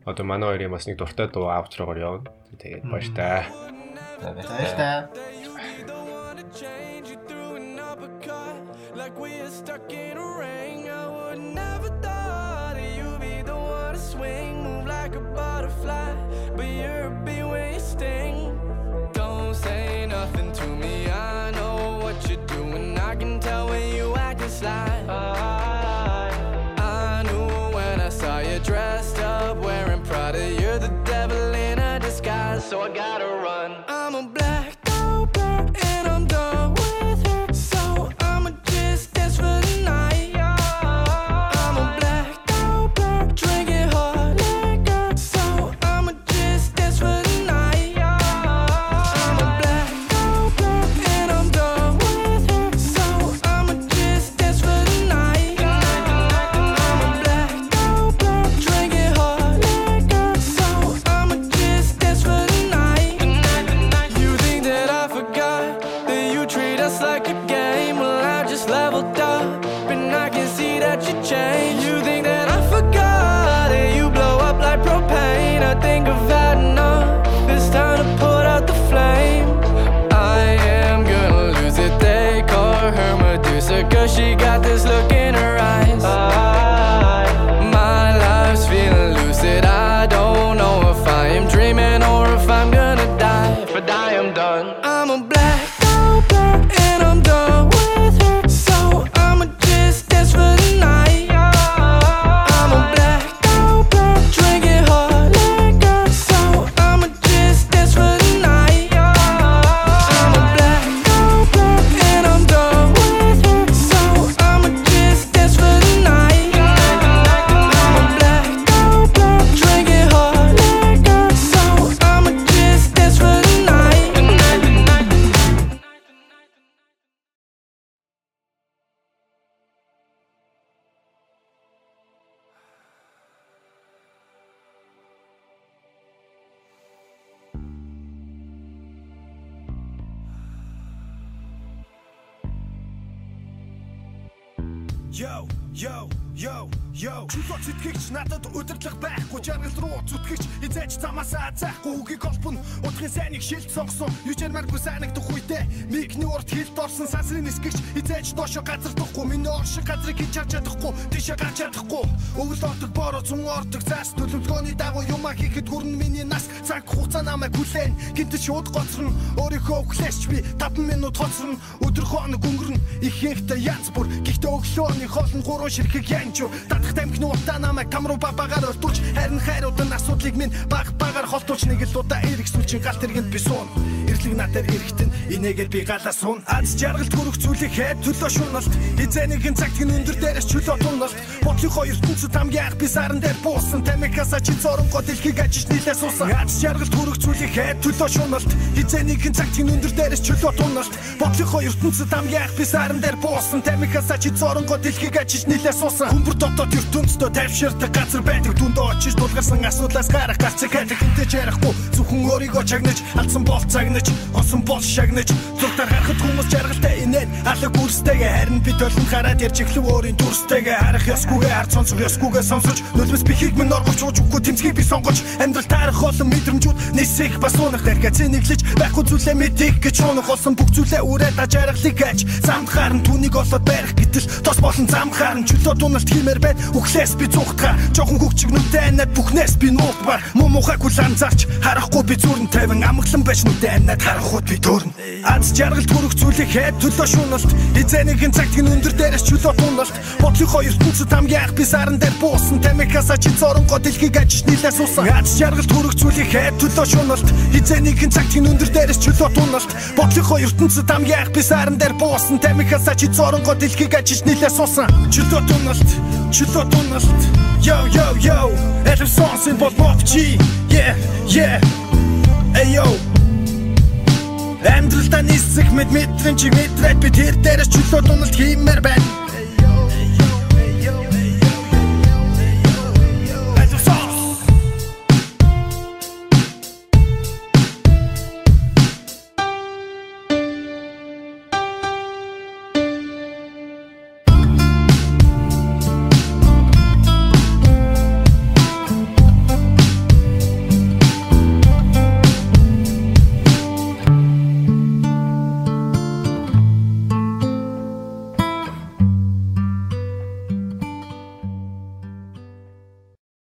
одоо манай хоёрын бас нэг дуртай дуу аутрогоор явна. Тэгээд баяр таа. За баярлалаа. Like we are stuck in a ring. I would never thought that you'd be the one to swing, move like a butterfly, but you're a bee when you sting. Don't say nothing to me. I know what you're doing. I can tell when you acting sly. I knew when I saw you dressed up wearing Prada. You're the devil in a disguise, so I gotta шууд гоцрон өөрийнхөө өглөөч би 5 минут хоцрон өдөр хоног өнгөрнө их ихтэй янз бүр. Гэхдээ өглөөний хоолн гурван ширхэг янж дадах тамхины утаа намайг там руу бабагаар өлтүүлж харин хайрууд нь асуудлыг минь баг багаар холтуулж нэг л удаа эргэсүүлчин гал тэргэнд би суун. Эрлэг надаар эрэхтэн инээгээр би галаа суун. Аз жаргалт хүрэх зүйлийг хэд төлөө шуналт. Эзэнийхэн цагт гин өндөр дээрээс чөлөө туналт бодлого ертөнцид хамгийн анх би саран дээр буусан тамикаса чи зоронгоо дэлхийг ажиж нийлээ суусан. Аз жаргалт хүрэх зүйлийг хэд төлөө шуналт. Эзэнийхэн цагт гин өндөр дээрээс чөлөө туналт бодлого ертөнцид хамгийн анх би саран дээр буусан тамикаса чи зоронгоо дэлхийг ажиж нийлээ суусан. Хүмбэр дотоод ертөнцөдөө тайвширдаг газар байдаг. Дүндээ очиж дулгарсан асуудлаас гарах гарцыг хайдаг хинтэж ярихгүй. Зөвхөн өөрийгөө чагнаж алдсан бол цагнаж онсон бол шагнаж. Зүгтэр харахад хүмүүс жаргалтай инээд алаг үрстэйгээ харин би толон хараад ярьж эхлэв. Өөрийн дүрстэйгээ харах ёсгүйгээ харж сонсох ёсгүйгээ сонсож. Нулимс бихийг минь оргож ууж үгүй тэмцгийг би сонгож. Амьдрал таарах олон мэдрэмжүүд нисэх бас унах дэрхэ цэниглэж. Байхгүй зүйлээ мэдих гэж унах болсон бүх зүйлээ үрээд ажааргалыг аж замд харан түүнийг олоод барих гэтэл тос болон зам харан чөлөө дуналт хиймээр байна. Үхлээс би зүхтгаа жоохон хөгчгнүтэй анаад бүхнээс би нуутбар муу мухайг хүл анзаарч харахгүй би зүрэн тавин. Амглан байж нүдэ Дахиад харахуд би төрнө. Аз жаргал төрөх зүйлийг хэд төлөө шуналт Эзэнийхэн цагт гин өндөр дээрээс чөлөө туналт. Бодлого ертөнцид хамгийн анх би саран дээр буусан. Тамикаса чи зоронгоо дэлхийг ажиж нийлээ суусан. Аз жаргал төрөх зүйлийг хэд төлөө шуналт Эзэнийхэн цагт гин өндөр дээрээс чөлөө туналт. Бодлого ертөнцид хамгийн анх би саран дээр буусан. Тамикаса чи зоронгоо дэлхийг ажиж нийлээ суусан. Чөлөө туналт чөлөө туналт. Yo yo yo Элэм сонсын бол мовчи Yeah yeah. Эй yo. Амьдралдаа нисэх мэд мэдрэн чи мэдрээд би тэр дээрээс чөлөө дуналт хиймээр байна